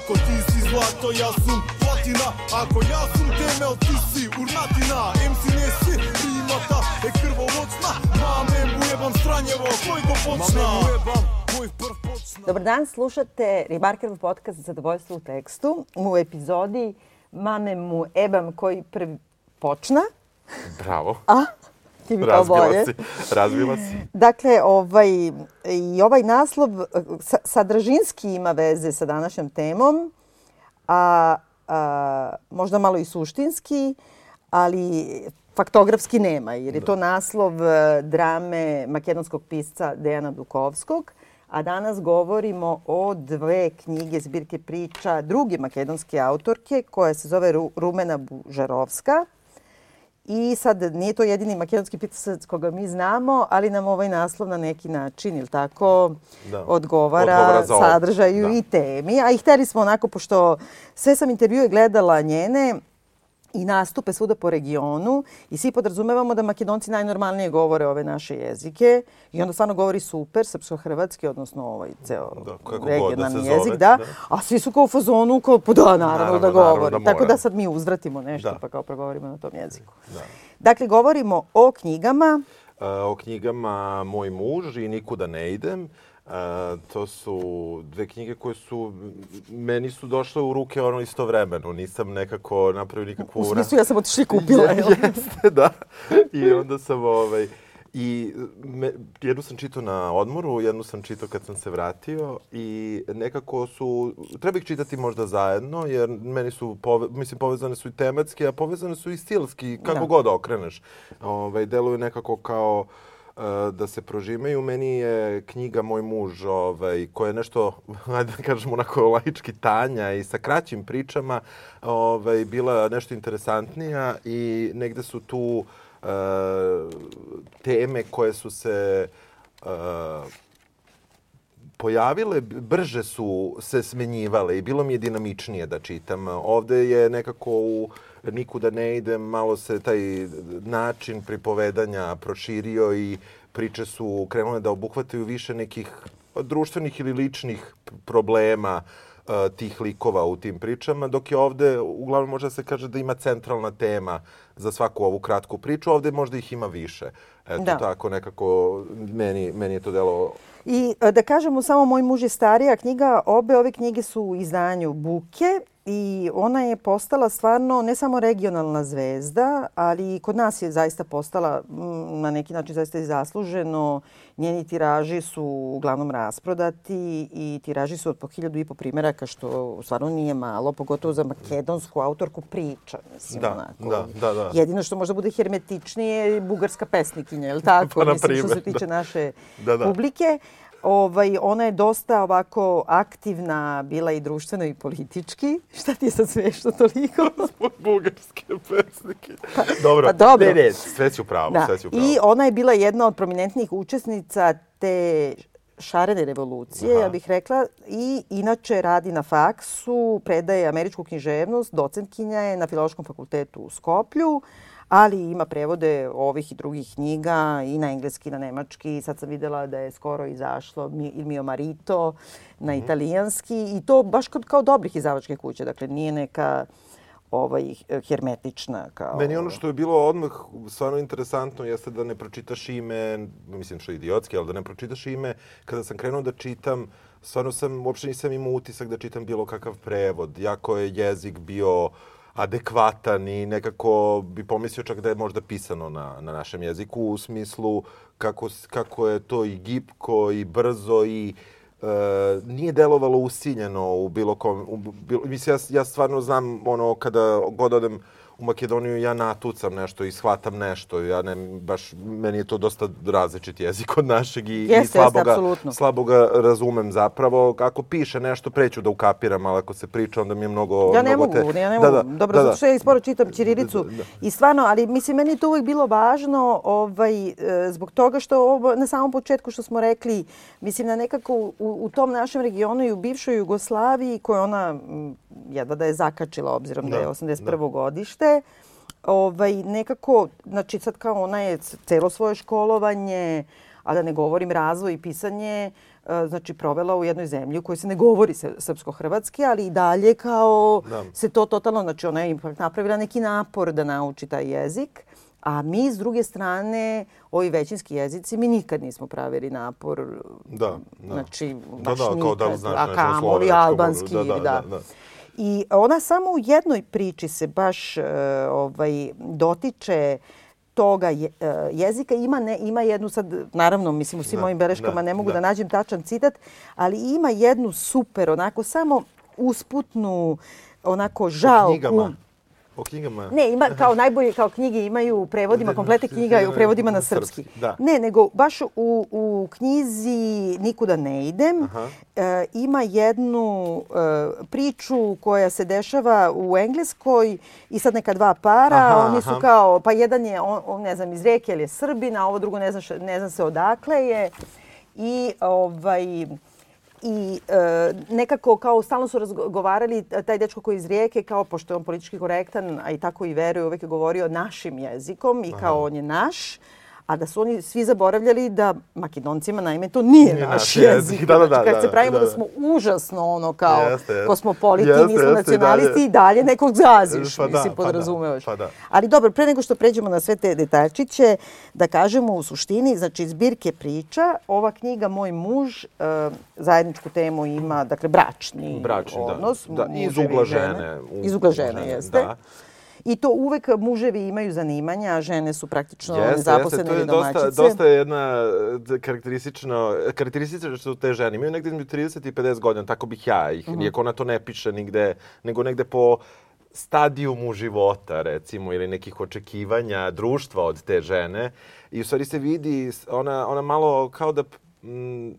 Ako ti si zlato, ja sam platina Ako ja sam temel, ti si urnatina MC nesi primata, e krvovodcna Mame mu jebam stranjevo, koji go počna Mame mu jebam, koji prv počna Dobar dan, slušate Ribarkerov podcast Zadovoljstvo u tekstu u epizodi Mame mu ebam koji prvi počna. Bravo. A? Ti mi kao bolje. Si. Razbila si. Dakle, ovaj, i ovaj naslov sa, sadržinski ima veze sa današnjom temom, a, a možda malo i suštinski, ali faktografski nema, jer je to naslov e, drame makedonskog pisca Dejana Dukovskog, a danas govorimo o dve knjige zbirke priča druge makedonske autorke koja se zove Ru Rumena Bužarovska. I sad nije to jedini makedonski pisac koga mi znamo, ali nam ovaj naslov na neki način, ili tako, Da. odgovara, Odgovara sadržaju Da. i temi. A i hteli smo onako, pošto sve sam intervjue gledala njene, i nastupe svuda po regionu i svi podrazumevamo da makedonci najnormalnije govore ove naše jezike i onda stvarno govori super, srpsko-hrvatski, odnosno ovaj ceo Da, da regionalni jezik, zove, da. da. A svi su kao u fazonu, kao, pa da, naravno, Naravno, da naravno govori. da Tako da sad mi uzvratimo nešto Da. pa kao progovorimo na tom jeziku. Da. Dakle, govorimo o knjigama Uh, o knjigama Moj muž i Nikuda ne idem. Uh, to su dve knjige koje su, meni su došle u ruke ono istovremeno. Nisam nekako napravio nikakvu... U smislu, ja sam otišla i kupila. Je- jel? Jeste, da. I onda sam ovaj... I me, jednu sam čitao na odmoru, jednu sam čitao kad sam se vratio i nekako su, treba ih čitati možda zajedno jer meni su, pove, mislim, povezane su i tematski, a povezane su i stilski, kako Da. god okreneš. Ovaj, deluju nekako kao e, da se prožimaju. Meni je knjiga Moj muž, ovaj, koja je nešto, ajde da kažemo, onako laički tanja i sa kraćim pričama, ovaj, bila nešto interesantnija i negde su tu e, teme koje su se e, pojavile, brže su se smenjivale i bilo mi je dinamičnije da čitam. Ovde je nekako u Nikuda ne idem, malo se taj način pripovedanja proširio i priče su krenule da obuhvataju više nekih društvenih ili ličnih problema uh, tih likova u tim pričama, dok je ovde, uglavnom može da se kaže da ima centralna tema za svaku ovu kratku priču, ovde možda ih ima više. Eto, Da. tako nekako meni, meni je to delo I e, da kažemo samo Moj muž je starija knjiga, obe ove knjige su u izdanju Buke i ona je postala stvarno ne samo regionalna zvezda, ali i kod nas je zaista postala mm, na neki način zaista i zasluženo. Njeni tiraži su uglavnom rasprodati i tiraži su od po hiljadu i po primjeraka, što stvarno nije malo, pogotovo za makedonsku autorku priča. Mislim, Da, onako. da, da, da. Jedino što možda bude hermetičnije je bugarska pesnikinja, je li tako? Pa, mislim, što se tiče da. naše Da, da. publike. Ovaj, ona je dosta ovako aktivna bila i društveno i politički. Šta ti je sad smešno toliko? Zbog bugarske pesnike. dobro. pa dobro. Ne, ne, sve si u pravu, da. sve si u pravu. I ona je bila jedna od prominentnih učesnica te šarene revolucije, Aha. ja bih rekla, i inače radi na faksu, predaje američku književnost, docentkinja je na Filološkom fakultetu u Skoplju, ali ima prevode ovih i drugih knjiga i na engleski i na nemački. Sad sam videla da je skoro izašlo Il mio marito na Mhm. italijanski i to baš kod, kao dobrih izdavačke kuće. Dakle, nije neka ovaj, hermetična kao... Meni ono što je bilo odmah stvarno interesantno jeste da ne pročitaš ime, mislim što je idiotski, ali da ne pročitaš ime. Kada sam krenuo da čitam, stvarno sam, uopšte nisam imao utisak da čitam bilo kakav prevod. Jako je jezik bio adekvatan i nekako bi pomislio čak da je možda pisano na, na našem jeziku u smislu kako, kako je to i gipko i brzo i e, nije delovalo usiljeno u bilo kom... U, bilo, mislim, ja, ja stvarno znam ono kada god odem u Makedoniju ja natucam nešto i shvatam nešto. Ja ne, baš, meni je to dosta različit jezik od našeg i, Jeste, i jeste, slabo, ga, apsolutno. slabo ga razumem zapravo. Ako piše nešto, preću da ukapiram, ali ako se priča, onda mi je mnogo... Ja ne mnogo mogu, ja ne mogu. Dobro, da, zato što ja i sporo čitam ćirilicu. Da, da, da. I stvarno, ali mislim, meni je to uvijek bilo važno ovaj, e, zbog toga što ovo, na samom početku što smo rekli, mislim na nekako u, u tom našem regionu i u bivšoj Jugoslaviji, koju ona jedva da je zakačila obzirom da, Da, je 81. godište, ovaj, nekako, znači sad kao ona je celo svoje školovanje a da ne govorim razvoj i pisanje, e, znači provela u jednoj zemlji u kojoj se ne govori srpsko-hrvatski, ali i dalje kao da. se to totalno, znači ona je ipak napravila neki napor da nauči taj jezik. A mi, s druge strane, ovi većinski jezici, mi nikad nismo pravili napor. Da, da. Znači, baš da, da, nikad. Kao da li znaš a kamoli albanski. Da, da, da. da. da. I ona samo u jednoj priči se baš uh, ovaj, dotiče toga je, uh, jezika. Ima, ne, ima jednu sad, naravno, mislim u svim da, mojim beleškama da, ne mogu da. da nađem tačan citat, ali ima jednu super, onako samo usputnu, onako žalku. knjigama O knjigama? Ne, ima kao najbolje, kao knjige imaju u prevodima, komplete knjiga u prevodima na srpski. Da. Ne, nego baš u, u knjizi Nikuda ne idem Aha. e, ima jednu e, priču koja se dešava u Engleskoj i sad neka dva para, aha, oni su aha. kao, pa jedan je, on, on, ne znam, iz reke ili je Srbin, a ovo drugo ne zna, ne zna se odakle je. I ovaj, i e, nekako kao stalno su razgovarali taj dečko koji iz Rijeke kao pošto je on politički korektan a i tako i veruje uvek je govorio našim jezikom i kao Aha. on je naš a da su oni svi zaboravljali da Makedoncima naime to nije, nije naš jezik. Da, da, da, znači, kad da, se pravimo da, da. da smo užasno ono kao jeste, jeste. kosmopoliti, jeste, nismo jeste, nacionalisti i dalje, nekog zaziš, pa mislim, da, podrazumevaš. Pa da, pa da. Ali dobro, pre nego što pređemo na sve te detaljčiće, da kažemo u suštini, znači zbirke priča, ova knjiga Moj muž uh, zajedničku temu ima, dakle, bračni, bračni odnos. Da, da, iz ugla žene. Iz ugla žene, jeste. Da. I to uvek muževi imaju zanimanja, a žene su praktično jeste, nezaposlene ili domaćice. Dosta, dosta je jedna e, karakteristično, karakteristično što te žene imaju negde između 30 i 50 godina, tako bih ja ih, mhm. -huh. iako ona to ne piše nigde, nego negde po stadijumu života, recimo, ili nekih očekivanja društva od te žene. I u stvari se vidi, ona, ona malo kao da Mm,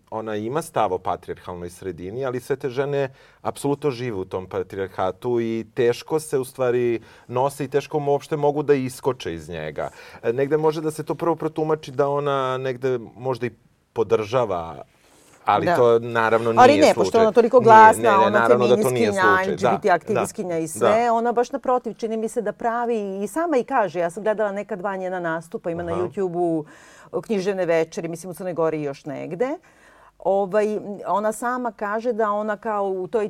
ona ima stav o patrijarhalnoj sredini, ali sve te žene apsolutno žive u tom patrijarhatu i teško se u stvari nose i teško uopšte mogu da iskoče iz njega. E, negde može da se to prvo protumači da ona negde možda i podržava Ali da. to naravno nije Ali ne, slučaj. pošto ona toliko glasna, nije, ne, ne, ona feminiskinja, da LGBT da, aktivistkinja da, i sve, da. ona baš naprotiv, čini mi se da pravi i sama i kaže, ja sam gledala neka dva njena nastupa, ima Aha. na YouTube-u knjižene večeri, mislim u Crnoj Gori i još negde. Ovaj, ona sama kaže da ona kao u toj e,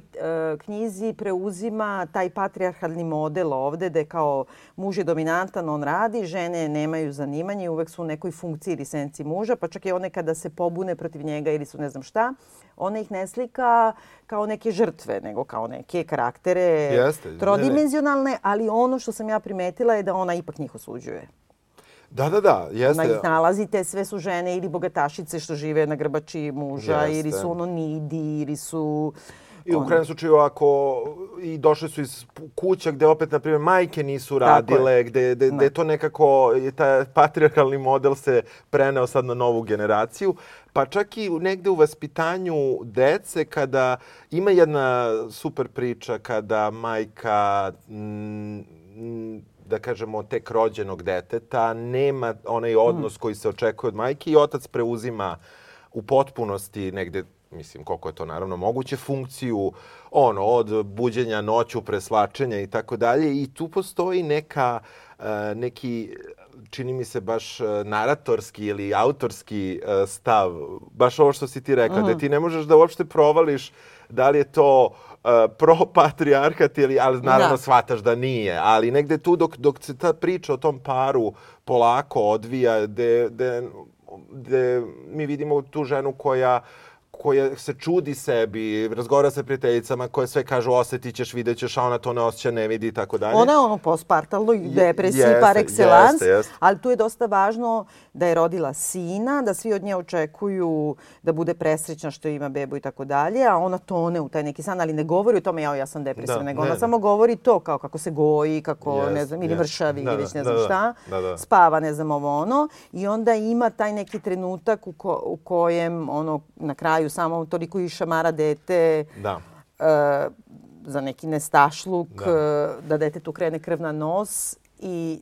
knjizi preuzima taj patrijarhalni model ovde, da je kao muž je dominantan, on radi, žene nemaju zanimanje, uvek su u nekoj funkciji ili senci muža, pa čak i one kada se pobune protiv njega ili su ne znam šta, ona ih ne slika kao neke žrtve, nego kao neke karaktere Jeste, trodimenzionalne, ne, ne. ali ono što sam ja primetila je da ona ipak njih osuđuje. Da, da, da, jeste. Na ih nalazite, sve su žene ili bogatašice što žive na grbači muža, jeste. ili su ono nidi, ili su... I u krajnjem slučaju ako i došli su iz kuća gde opet, na primjer, majke nisu radile, gde, gde, gde to nekako, taj patriarkalni model se preneo sad na novu generaciju, pa čak i negde u vaspitanju dece kada ima jedna super priča kada majka m, m, da kažemo, tek rođenog deteta, nema onaj odnos koji se očekuje od majke i otac preuzima u potpunosti negde mislim koliko je to naravno moguće funkciju ono od buđenja noću preslačenja i tako dalje i tu postoji neka uh, neki čini mi se baš uh, naratorski ili autorski uh, stav baš ovo što si ti rekla mm. da ti ne možeš da uopšte provališ da li je to uh, pro-patrijarhat ili, ali naravno da. shvataš da nije. Ali negde tu dok, dok se ta priča o tom paru polako odvija, gde, gde, gde mi vidimo tu ženu koja koja se čudi sebi, razgovara sa prijateljicama koje sve kažu osetit ćeš, vidjet ćeš, a ona to ne osjeća, ne vidi i tako dalje. Ona je ono postpartalno depresiji jeste, par excellence, jeste, jeste. ali tu je dosta važno da je rodila sina, da svi od nje očekuju da bude presrećna što ima bebu i tako dalje, a ona tone u taj neki san, ali ne govori o tome ja, ja sam depresivna, da, nego ne, ona ne. samo govori to kao kako se goji, kako jest, ne znam, ili jest. vršavi da, ili već ne znam da, šta, da, da. spava ne znam ovo ono i onda ima taj neki trenutak u, ko, u kojem ono na kraju samo toliko i šamara dete da. Uh, za neki nestašluk, da. Uh, da dete tu krene krv na nos i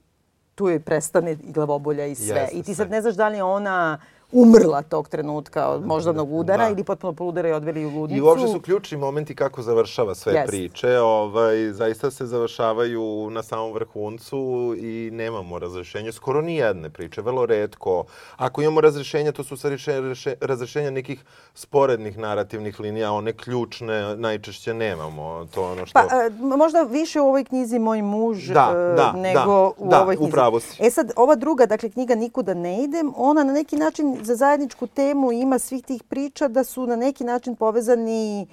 tu joj prestane i glavobolja i sve. Jeste, I ti sad ne znaš da li ona umrla tog trenutka od moždanog udara Da. ili potpuno poludara i odveli u ludnicu. I uopšte su ključni momenti kako završava sve Jest. priče. Ovaj, zaista se završavaju na samom vrhuncu i nemamo razrešenja. Skoro ni jedne priče, vrlo redko. Ako imamo razrešenja, to su sa reše, razrešenja nekih sporednih narativnih linija, one ključne najčešće nemamo. To ono što... Pa, e, možda više u ovoj knjizi Moj muž Da, e, da, nego da, u da, ovoj knjizi. upravo si. E sad, ova druga, dakle, knjiga Nikuda ne idem, ona na neki način za zajedničku temu ima svih tih priča da su na neki način povezani e,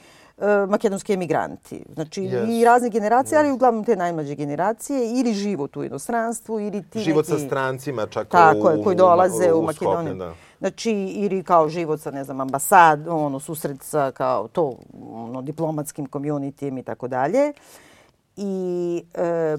makedonski emigranti. Znači Yes. i razne generacije, ali uglavnom te najmlađe generacije ili život u inostranstvu ili ti Život neki... sa strancima čak Tako u, koji dolaze u, Skopje, Makedoniju. da. Znači, ili kao život sa, ne znam, ambasad, ono, susret sa kao to, ono, diplomatskim communityjem i tako dalje. I e,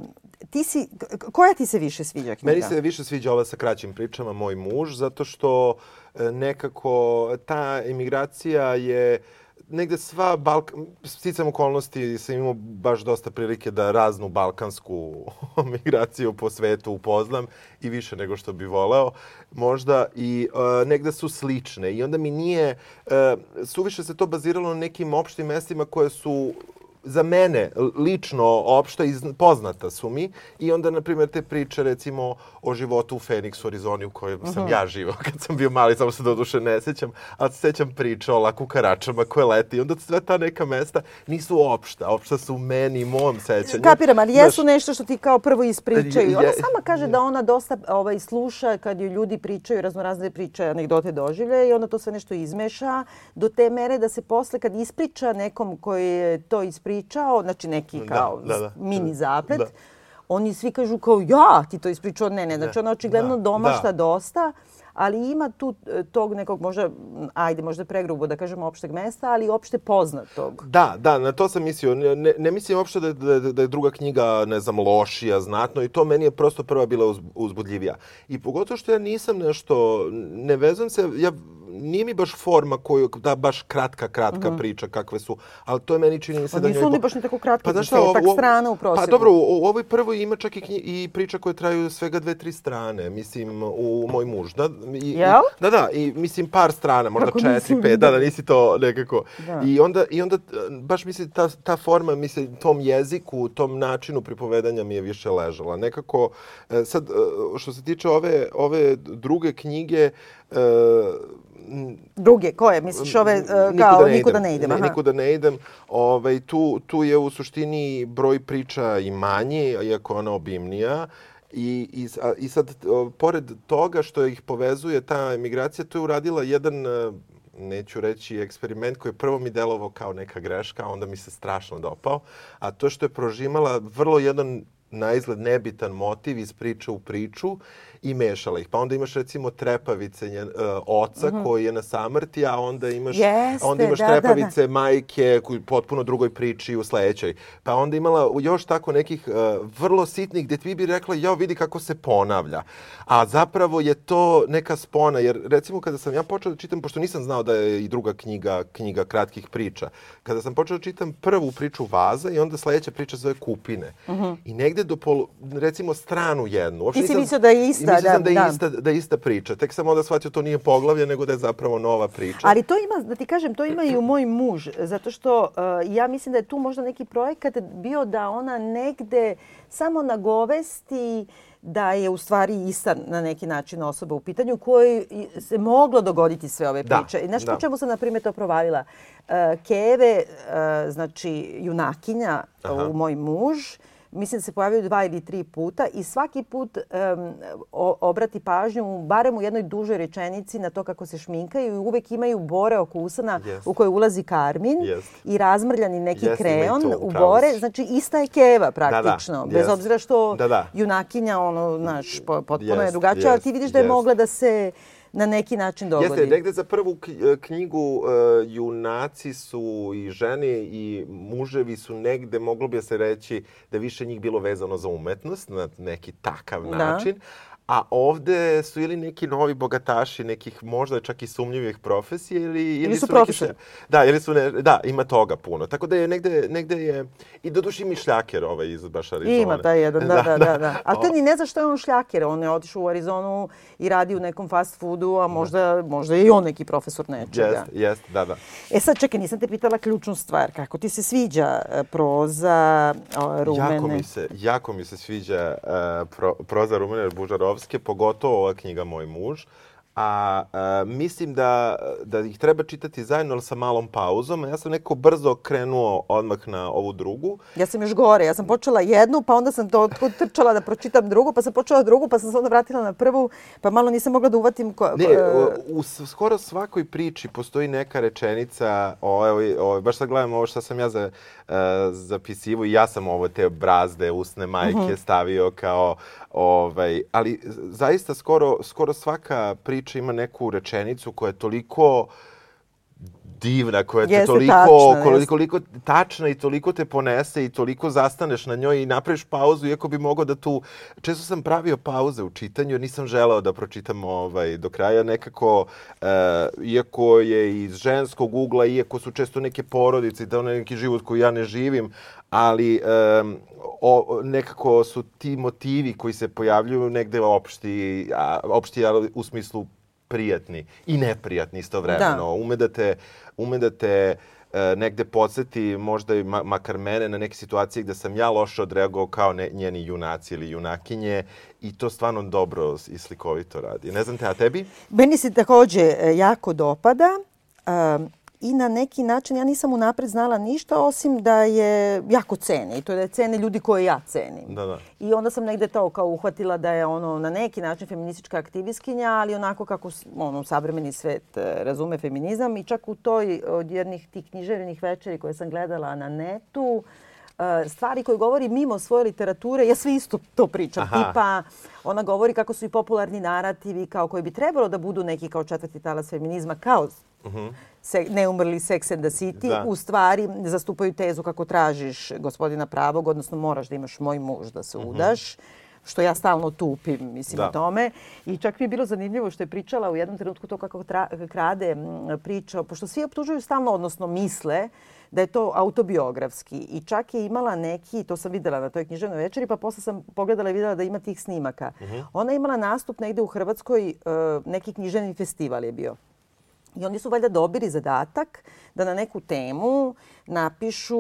ti si, koja ti se više sviđa knjiga? Meni se više sviđa ova sa kraćim pričama, moj muž, zato što e, nekako ta emigracija je negde sva Balk... sticam okolnosti sam imao baš dosta prilike da raznu balkansku migraciju po svetu upoznam i više nego što bi voleo možda i e, negde su slične i onda mi nije e, suviše se to baziralo na nekim opštim mestima koje su za mene lično opšta i zn- poznata su mi. I onda na primjer te priče recimo o životu u Phoenix Arizoni u kojem sam ja živao kad sam bio mali, samo se do duše ne sećam, ali se sećam priče o laku karačama koje leti. I onda sve ta neka mesta nisu opšta, opšta su u meni i mom sećanju. Kapiram, ali Znaš, jesu nešto što ti kao prvo ispričaju. Ona je- sama kaže da ona dosta ovaj, sluša kad ju ljudi pričaju raznorazne priče, anegdote doživlje i onda to sve nešto izmeša do te mere da se posle kad ispriča nekom koji je to ispričao, znači neki Da, kao da, da. mini zaplet, Da. oni svi kažu kao ja ti to ispričao, ne, ne, znači ona očigledno Da, domašta da. dosta, ali ima tu e, tog nekog možda, ajde možda pregrubo da kažemo opšteg mesta, ali opšte poznatog. Da, da, na to sam mislio. Ne, ne, mislim uopšte da, da, da je druga knjiga, ne znam, lošija, znatno i to meni je prosto prva bila uz, uzbudljivija. I pogotovo što ja nisam nešto, ne vezujem se, ja nije mi baš forma koju, da baš kratka, kratka priča kakve su, ali to je meni čini mi se Pa da nisu njoj... oni po- baš ni tako kratki, znaš desetak ovo- strana u prosjeku. Pa dobro, u, u ovoj prvoj ima čak i, knji, i priča koje traju svega dve, tri strane, mislim, u Moj muž. Da, i, Jel? Da, da, i mislim par strana, možda Kako četiri, nisam pet, da, da, nisi to nekako. Da. I onda, i onda e, baš mislim ta, ta forma, mislim, tom jeziku, tom načinu pripovedanja mi je više ležala. Nekako, e, sad, e, što se tiče ove, ove druge knjige, e, Druge, koje? Misliš ove e, Nikuda kao ne nikuda ne idem? Ne, nikuda ne idem. Ovaj, tu, tu je u suštini broj priča i manji, iako ona obimnija. I, i, I sad, pored toga što ih povezuje ta emigracija, tu je uradila jedan, e, neću reći eksperiment koji je prvo mi delovao kao neka greška, a onda mi se strašno dopao, a to što je prožimala vrlo jedan na izgled nebitan motiv iz priče u priču i mešala ih. Pa onda imaš recimo trepavice njen, uh, oca koji je na samrti, a onda imaš. Jeste, onda imaš da, da, da. trepavice majke u potpuno drugoj priči u sledećoj. Pa onda imala još tako nekih uh, vrlo sitnih gdje ti bi rekla, jao vidi kako se ponavlja. A zapravo je to neka spona, jer recimo kada sam ja počeo da čitam, pošto nisam znao da je i druga knjiga, knjiga kratkih priča, kada sam počeo da čitam prvu priču Vaza i onda sledeća priča zove Kupine. I negde do polu, recimo stranu jednu. Uopšte Ti si nisam- mislio da je ista, mislio sam da, da, je da. ista, da je ista priča. Tek sam onda shvatio to nije poglavlje, nego da je zapravo nova priča. Ali to ima, da ti kažem, to ima i u moj muž, zato što uh, ja mislim da je tu možda neki projekat bio da ona negde samo nagovesti da je u stvari ista na neki način osoba u pitanju kojoj se moglo dogoditi sve ove Da, priče. I znaš da. po čemu sam, na primjer, to provalila? Uh, Keve, uh, znači junakinja Aha. u moj muž, mislim da se pojavljaju dva ili tri puta i svaki put o- obrati pažnju barem u jednoj dužoj rečenici na to kako se šminkaju i uvek imaju bore oko usana Jest. u koje ulazi karmin Jest. i razmrljani neki i kreon to, u bore. Znači ista je keva praktično. Bez jest. obzira što Da, da. junakinja ono, znaš, po- potpuno je Jest, drugačija, ali jest, ti vidiš da je jest. mogla da se na neki način dogodi. Jeste, negde za prvu e, knjigu e, junaci su i žene i muževi su negde, moglo bi se reći da više njih bilo vezano za umetnost na neki takav Da. A ovde su ili neki novi bogataši nekih možda čak i sumnjivih profesija ili, ili, Ili su neki profesori. Da, ili su ne, da, ima toga puno. Tako da je negde, negde je, i doduše i Mišljaker ovaj iz baš Arizone. Ima taj jedan, da, da, da. da. A to ni ne zna što je on šljaker. On je otišao u Arizonu i radi u nekom fast foodu, a možda, možda je i on neki profesor nečega. Jest, jest, da, da. E sad, čekaj, nisam te pitala ključnu stvar. Kako ti se sviđa e, proza o, Rumene? Jako mi se, jako mi se sviđa uh, pro, proza Rumene Bužarovske, pogotovo ova knjiga Moj muž. A uh, mislim da, da ih treba čitati zajedno, ali sa malom pauzom. Ja sam neko brzo krenuo odmah na ovu drugu. Ja sam još gore. Ja sam počela jednu, pa onda sam to trčala da pročitam drugu, pa sam počela drugu, pa sam se onda vratila na prvu, pa malo nisam mogla da uvatim... Ko, Ne, e, u, u skoro svakoj priči postoji neka rečenica, o, evo, o, baš sad gledam ovo što sam ja za, uh, zapisivo i ja sam ovo te brazde, usne majke stavio kao, ovaj, ali zaista skoro, skoro svaka priča ima neku rečenicu koja je toliko divna, koja te Jeste toliko, tačna, koliko, toliko tačna i toliko te ponese i toliko zastaneš na njoj i napraviš pauzu, iako bi mogao da tu... Često sam pravio pauze u čitanju, jer nisam želeo da pročitam ovaj, do kraja. Nekako, uh, iako je iz ženskog ugla, iako su često neke porodice i da onaj neki život koji ja ne živim, ali um, o, nekako su ti motivi koji se pojavljuju negde opšti, a, opšti ali u smislu prijatni i neprijatni istovremeno. Da. Ume da te, ume da te e, negde podsjeti, možda i ma, makar mene, na neke situacije gde sam ja loše odreagovao kao ne, njeni junaci ili junakinje i to stvarno dobro i slikovito radi. Ne znam te, a tebi? Meni se takođe e, jako dopada um, i na neki način ja nisam unapred znala ništa osim da je jako ceni i to je da je cene ljudi koje ja cenim. Da, da. I onda sam negde to kao uhvatila da je ono na neki način feministička aktivistkinja, ali onako kako ono, savremeni svet e, razume feminizam i čak u toj od jednih tih književnih večeri koje sam gledala na netu, e, stvari koje govori mimo svoje literature, ja sve isto to pričam. Aha. Tipa, ona govori kako su i popularni narativi kao koji bi trebalo da budu neki kao četvrti talas feminizma, kao se, neumrli Sex and the City, Da. u stvari zastupaju tezu kako tražiš gospodina pravog, odnosno moraš da imaš moj muž da se udaš što ja stalno tupim, mislim, Da. o tome. I čak mi je bilo zanimljivo što je pričala u jednom trenutku to kako tra, krade priča, pošto svi optužuju stalno, odnosno misle, da je to autobiografski. I čak je imala neki, to sam videla na toj književnoj večeri, pa posle sam pogledala i videla da ima tih snimaka. Ona je imala nastup negde u Hrvatskoj, e, neki književni festival je bio. I oni su valjda dobili zadatak da na neku temu napišu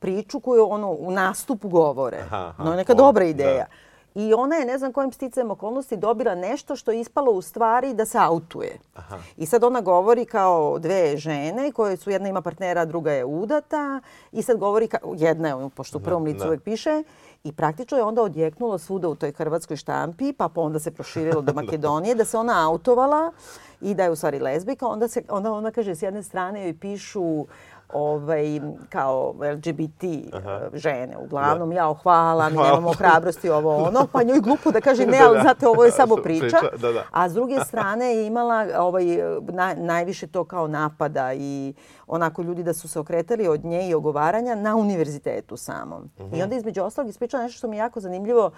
priču koju ono u nastupu govore. Aha, aha, no, je neka o, dobra da. ideja. I ona je, ne znam kojim sticajem okolnosti, dobila nešto što je ispalo u stvari da se autuje. Aha. I sad ona govori kao dve žene koje su, jedna ima partnera, druga je udata. I sad govori, ka, jedna je, pošto u prvom licu da. uvek piše, i praktično je onda odjeknulo svuda u toj hrvatskoj štampi, pa onda se proširilo do Makedonije, da se ona autovala i da je u stvari lezbika. Onda, se, onda ona kaže, s jedne strane joj pišu ovaj, kao LGBT Aha. žene. Uglavnom, ja hvala, mi nemamo hrabrosti ovo ono. Pa njoj glupo da kaže ne, Da, ali da. znate, ovo je samo Priča, priča. da, da. A s druge strane je imala ovaj, na, najviše to kao napada i onako ljudi da su se okretali od nje i ogovaranja na univerzitetu samom. I onda između ostalog ispričala nešto što mi je jako zanimljivo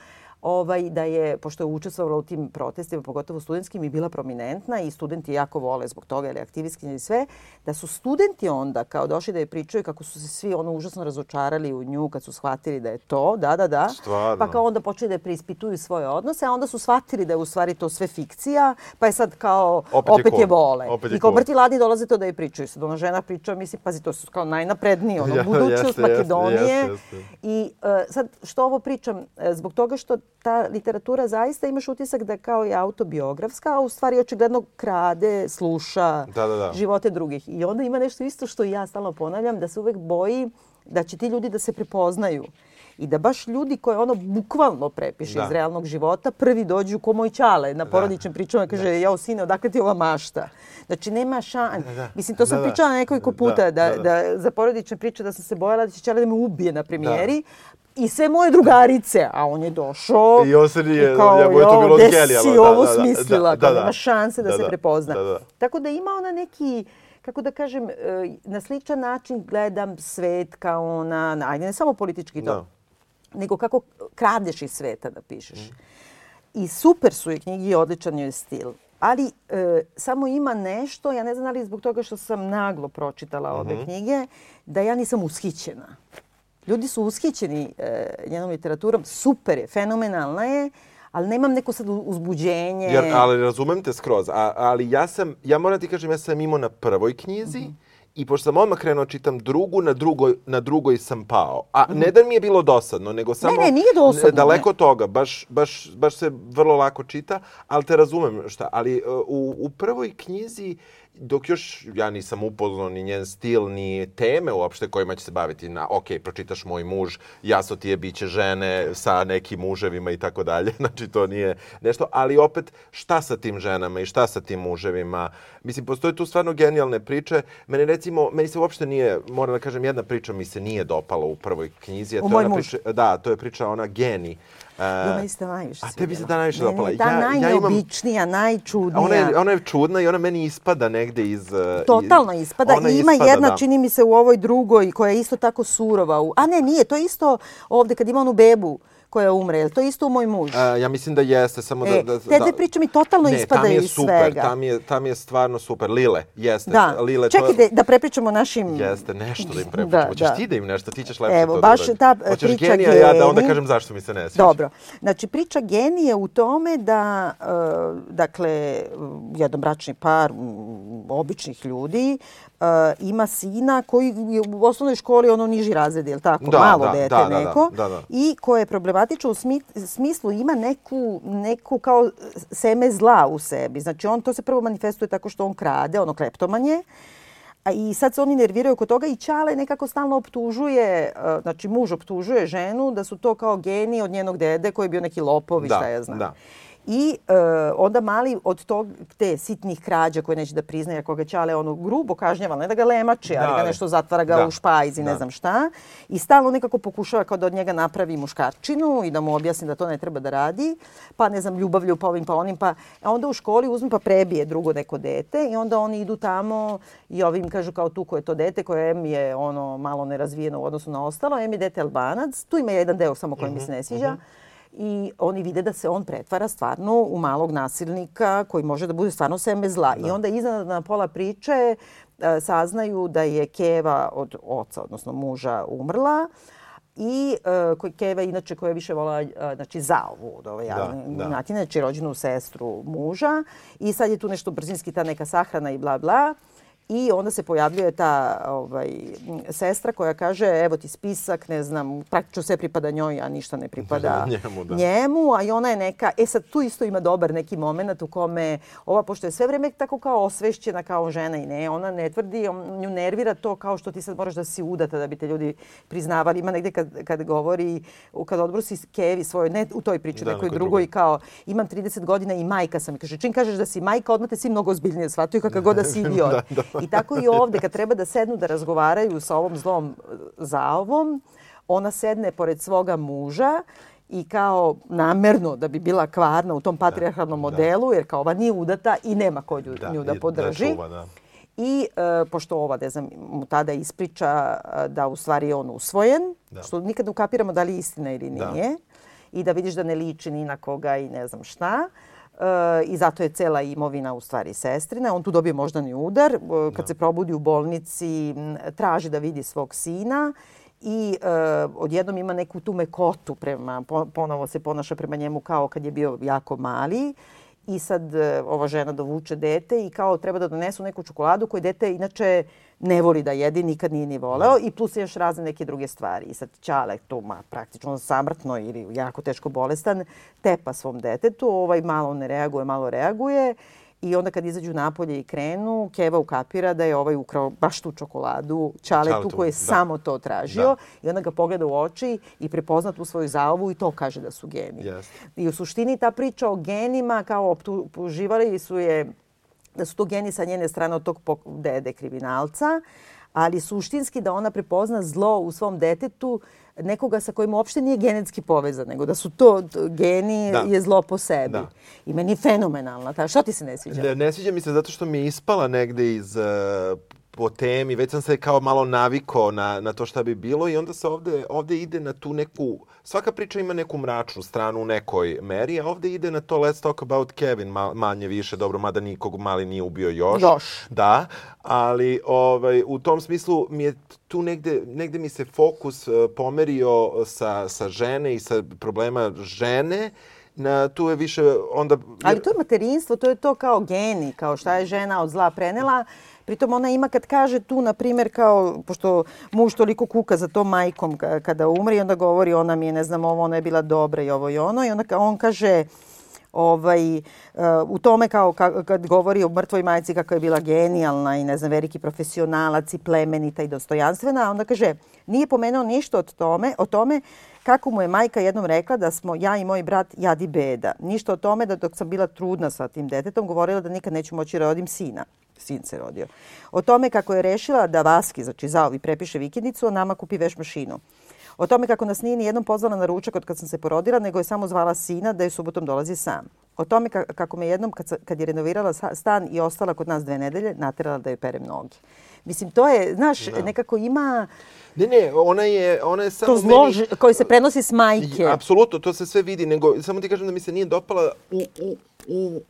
ovaj, da je, pošto je učestvovala u tim protestima, pogotovo studentskim, i bila prominentna i studenti je jako vole zbog toga, ili aktivistkinje i sve, da su studenti onda kao došli da je pričaju kako su se svi ono užasno razočarali u nju kad su shvatili da je to, da, da, da. Stvarno? Pa kao onda počeli da preispituju svoje odnose, a onda su shvatili da je u stvari to sve fikcija, pa je sad kao Opet opet, je je, vole. Opet je I kao cool. ladni dolaze to da je pričaju. Sad ona žena priča, mislim, pazi, to su kao najnapredniji, ono, budućnost jeste, jeste, Makedonije. jeste, jeste. I uh, sad, što ovo pričam? E, Zbog toga što ta literatura zaista imaš utisak da kao je autobiografska, a u stvari očigledno krade, sluša Da, da, da. živote drugih. I onda ima nešto isto što i ja stalno ponavljam, da se uvek boji da će ti ljudi da se prepoznaju. I da baš ljudi koje ono bukvalno prepiše Da. iz realnog života, prvi dođu ko moj ćale na porodičnim pričama i kaže, jao sine, odakle ti ova mašta? Znači, nema šan. da. Mislim, to sam Da, da. pričala nekoliko Da, puta, da, da, da, da. za porodične priče da sam se bojala da će ćale da me ubije na premijeri. I sve moje drugarice, a on je došao I on se nije- kao, njemu je to "Jo, bilo gde genijalno." si Da, ovo da, da, smislila, da, kao da, da. nema šanse da, Da, se da, prepozna. da, da. Tako da ima ona neki, kako da kažem, e, na sličan način gledam svet kao ona, na- ajde ne samo politički to, Da. nego kako kradeš iz sveta da pišeš. I super su je knjige i odličan je stil. Ali e, samo ima nešto, ja ne znam da li zbog toga što sam naglo pročitala ove Mhm. knjige, da ja nisam ushićena. Ljudi su ushićeni e, njenom literaturom, super je, fenomenalna je, ali nemam neko sad uzbuđenje. Jer, ali razumem te skroz, a, ali ja sam, ja moram ti kažem, ja sam imao na prvoj knjizi Mhm. i pošto sam odmah krenuo čitam drugu, na drugoj, na drugoj sam pao. A ne da mi je bilo dosadno, nego samo... Mhm. ne, nije dosadno, Daleko od toga, baš, baš, baš se vrlo lako čita, ali te razumem šta. Ali uh, u, u prvoj knjizi dok još ja nisam upoznao ni njen stil, ni teme uopšte kojima će se baviti na, ok, pročitaš moj muž, jaso ti je biće žene sa nekim muževima i tako dalje, znači to nije nešto, ali opet šta sa tim ženama i šta sa tim muževima, mislim, postoje tu stvarno genijalne priče, mene recimo, meni se uopšte nije, moram da kažem, jedna priča mi se nije dopala u prvoj knjizi, a to je moj ona muž. priča, da, to je priča ona Geni, Uh, Jo, meni se ta najviše a tebi se ta najviše Meni dopala. je Ta Ja- ja imam- najčudnija. ona je, ona je čudna i ona meni ispada negde iz... uh, Totalno ispada. ona I ima ispada, jedna, da. čini mi se, u ovoj drugoj koja je isto tako surova. U... A ne, nije. To je isto ovde kad ima onu bebu koja umre. Jel to je isto u moj muž? A, ja mislim da jeste, samo E, da... da te dve priče mi totalno ne, ispadaju tam je iz super, svega. Tam je, tam je stvarno super. Lile, jeste. Da. Lile, Čekaj to... da, da prepričamo našim... Jeste, nešto da im prepočemo. Da, Hoćeš da. ti da im nešto, ti ćeš lepše Evo, to baš da ta, e, Hoćeš priča genija, ja da onda Geni. kažem zašto mi se ne sviđa. Dobro. Znači, priča genije u tome da, e, dakle, jedan bračni par m, običnih ljudi e, ima sina koji je u osnovnoj školi ono niži razred, je li tako? Da, Malo da, dete da, da, da, neko. da, da. I koje je problematično u smi- smislu ima neku, neku kao seme zla u sebi. Znači, on to se prvo manifestuje tako što on krade, ono kleptoman je. A i sad se oni nerviraju kod toga i Čale nekako stalno optužuje, e, znači muž optužuje ženu da su to kao geni od njenog dede koji je bio neki lopov i Da, šta ja znam. da. I e, onda mali od tog, te sitnih krađa koje neće da priznaje, koga Čale ono grubo kažnjava, ne da ga lemači, ali Da, ga da. nešto zatvara ga Da. u špajz i ne Da. znam šta. I stalno nekako pokušava kao da od njega napravi muškarčinu i da mu objasni da to ne treba da radi. Pa ne znam, ljubavlju pa ovim pa onim. Pa, a onda u školi uzme pa prebije drugo neko dete i onda oni idu tamo i ovi im kažu kao tu ko je to dete koje em je ono malo nerazvijeno u odnosu na ostalo, em je dete albanac. Tu ima jedan deo samo koji mi se ne sviđa. I oni vide da se on pretvara stvarno u malog nasilnika koji može da bude stvarno seme zla. I onda iznad na pola priče e, saznaju da je Keva od oca, odnosno muža, umrla i uh, koji Keva inače koja je više vola uh, znači Zaovu od ove javne da. Junatine, znači rođenu sestru muža i sad je tu nešto brzinski ta neka sahrana i bla bla. I onda se pojavljuje ta ovaj, sestra koja kaže evo ti spisak, ne znam, praktično sve pripada njoj, a ništa ne pripada Njemu, da. njemu, a i ona je neka, e sad tu isto ima dobar neki moment u kome ova, pošto je sve vreme tako kao osvešćena kao žena i ne, ona ne tvrdi, on, nju nervira to kao što ti sad moraš da si udata da bi te ljudi priznavali. Ima negde kad, kad govori, kad odbrusi Kevi svoj, ne u toj priči, Da, nekoj drugoj, drugoj. kao imam 30 godina i majka sam. I kaže, čim kažeš da si majka, odmah te svi mnogo ozbiljnije shvataju kakav god da si idiot. Da, da. I tako i ovde, kad treba da sednu da razgovaraju sa ovom zlom e, zaovom, ona sedne pored svoga muža i kao namerno da bi bila kvarna u tom patrijarhalnom modelu, jer kao ova nije udata i nema ko nju da, nju da i podrži. čuva, da. I e, pošto ova, ne znam, mu tada ispriča e, da u stvari je on usvojen, Da. što nikad ne ukapiramo da li je istina ili Da. nije, i da vidiš da ne liči ni na koga i ne znam šta. E, I zato je cela imovina u stvari sestrina. On tu dobije moždani udar. E, Kad se probudi u bolnici, traži da vidi svog sina i e, odjednom ima neku tu mekotu prema, po, ponovo se ponaša prema njemu kao kad je bio jako mali. I sad e, ova žena dovuče dete i kao treba da donesu neku čokoladu koju dete inače ne voli da jede, nikad nije ni voleo i plus još razne neke druge stvari. I sad Ćale tu ma, praktično samrtno ili jako teško bolestan tepa svom detetu, ovaj malo ne reaguje, malo reaguje i onda kad izađu napolje i krenu, Keva ukapira da je ovaj ukrao baš tu čokoladu Ćaletu Ćaletu, koji je da. samo to tražio Da. i onda ga pogleda u oči i prepozna tu svoju zaovu i to kaže da su geni. Jeste. I u suštini ta priča o genima kao optuživali su je da su to geni sa njene strane od tog dede kriminalca, ali suštinski da ona prepozna zlo u svom detetu nekoga sa kojim uopšte nije genetski povezan, nego da su to geni Da. je zlo po sebi. Da. I meni je fenomenalna. Ta, šta ti se ne sviđa? Ne, ne sviđa mi se zato što mi je ispala negde iz uh, po temi, već sam se kao malo naviko na, na to šta bi bilo i onda se ovde, ovde ide na tu neku, svaka priča ima neku mračnu stranu u nekoj meri, a ovde ide na to let's talk about Kevin, ma, manje više, dobro, mada nikog mali nije ubio još. Još. Da, ali ovaj, u tom smislu mi je tu negde, negde mi se fokus uh, pomerio sa, sa žene i sa problema žene, na, tu je više onda... Ali to je materinstvo, to je to kao geni, kao šta je žena od zla prenela. Pritom ona ima kad kaže tu, na primjer, kao, pošto muž toliko kuka za to majkom kada umri, onda govori ona mi je, ne znam, ovo, ona je bila dobra i ovo i ono. I onda on kaže, ovaj, uh, u tome kao kad govori o mrtvoj majci kako je bila genijalna i ne znam, veliki profesionalac i plemenita i dostojanstvena, onda kaže, nije pomenuo ništa od tome, o tome kako mu je majka jednom rekla da smo ja i moj brat jadi beda. Ništa o tome da dok sam bila trudna sa tim detetom govorila da nikad neću moći da rodim sina. Sin se rodio. O tome kako je rešila da Vaski, znači Zaovi, prepiše vikendicu, a nama kupi veš mašinu. O tome kako nas nije ni jednom pozvala na ručak od kad sam se porodila, nego je samo zvala sina da je subotom dolazi sam. O tome kako me jednom kad, kad je renovirala stan i ostala kod nas dve nedelje, naterala da je pere noge. Mislim, to je, znaš, da. nekako ima... Ne, ne, ona je, ona je samo to zlo meni... koji se prenosi s majke. Apsolutno, to se sve vidi, nego samo ti kažem da mi se nije dopala u, u, u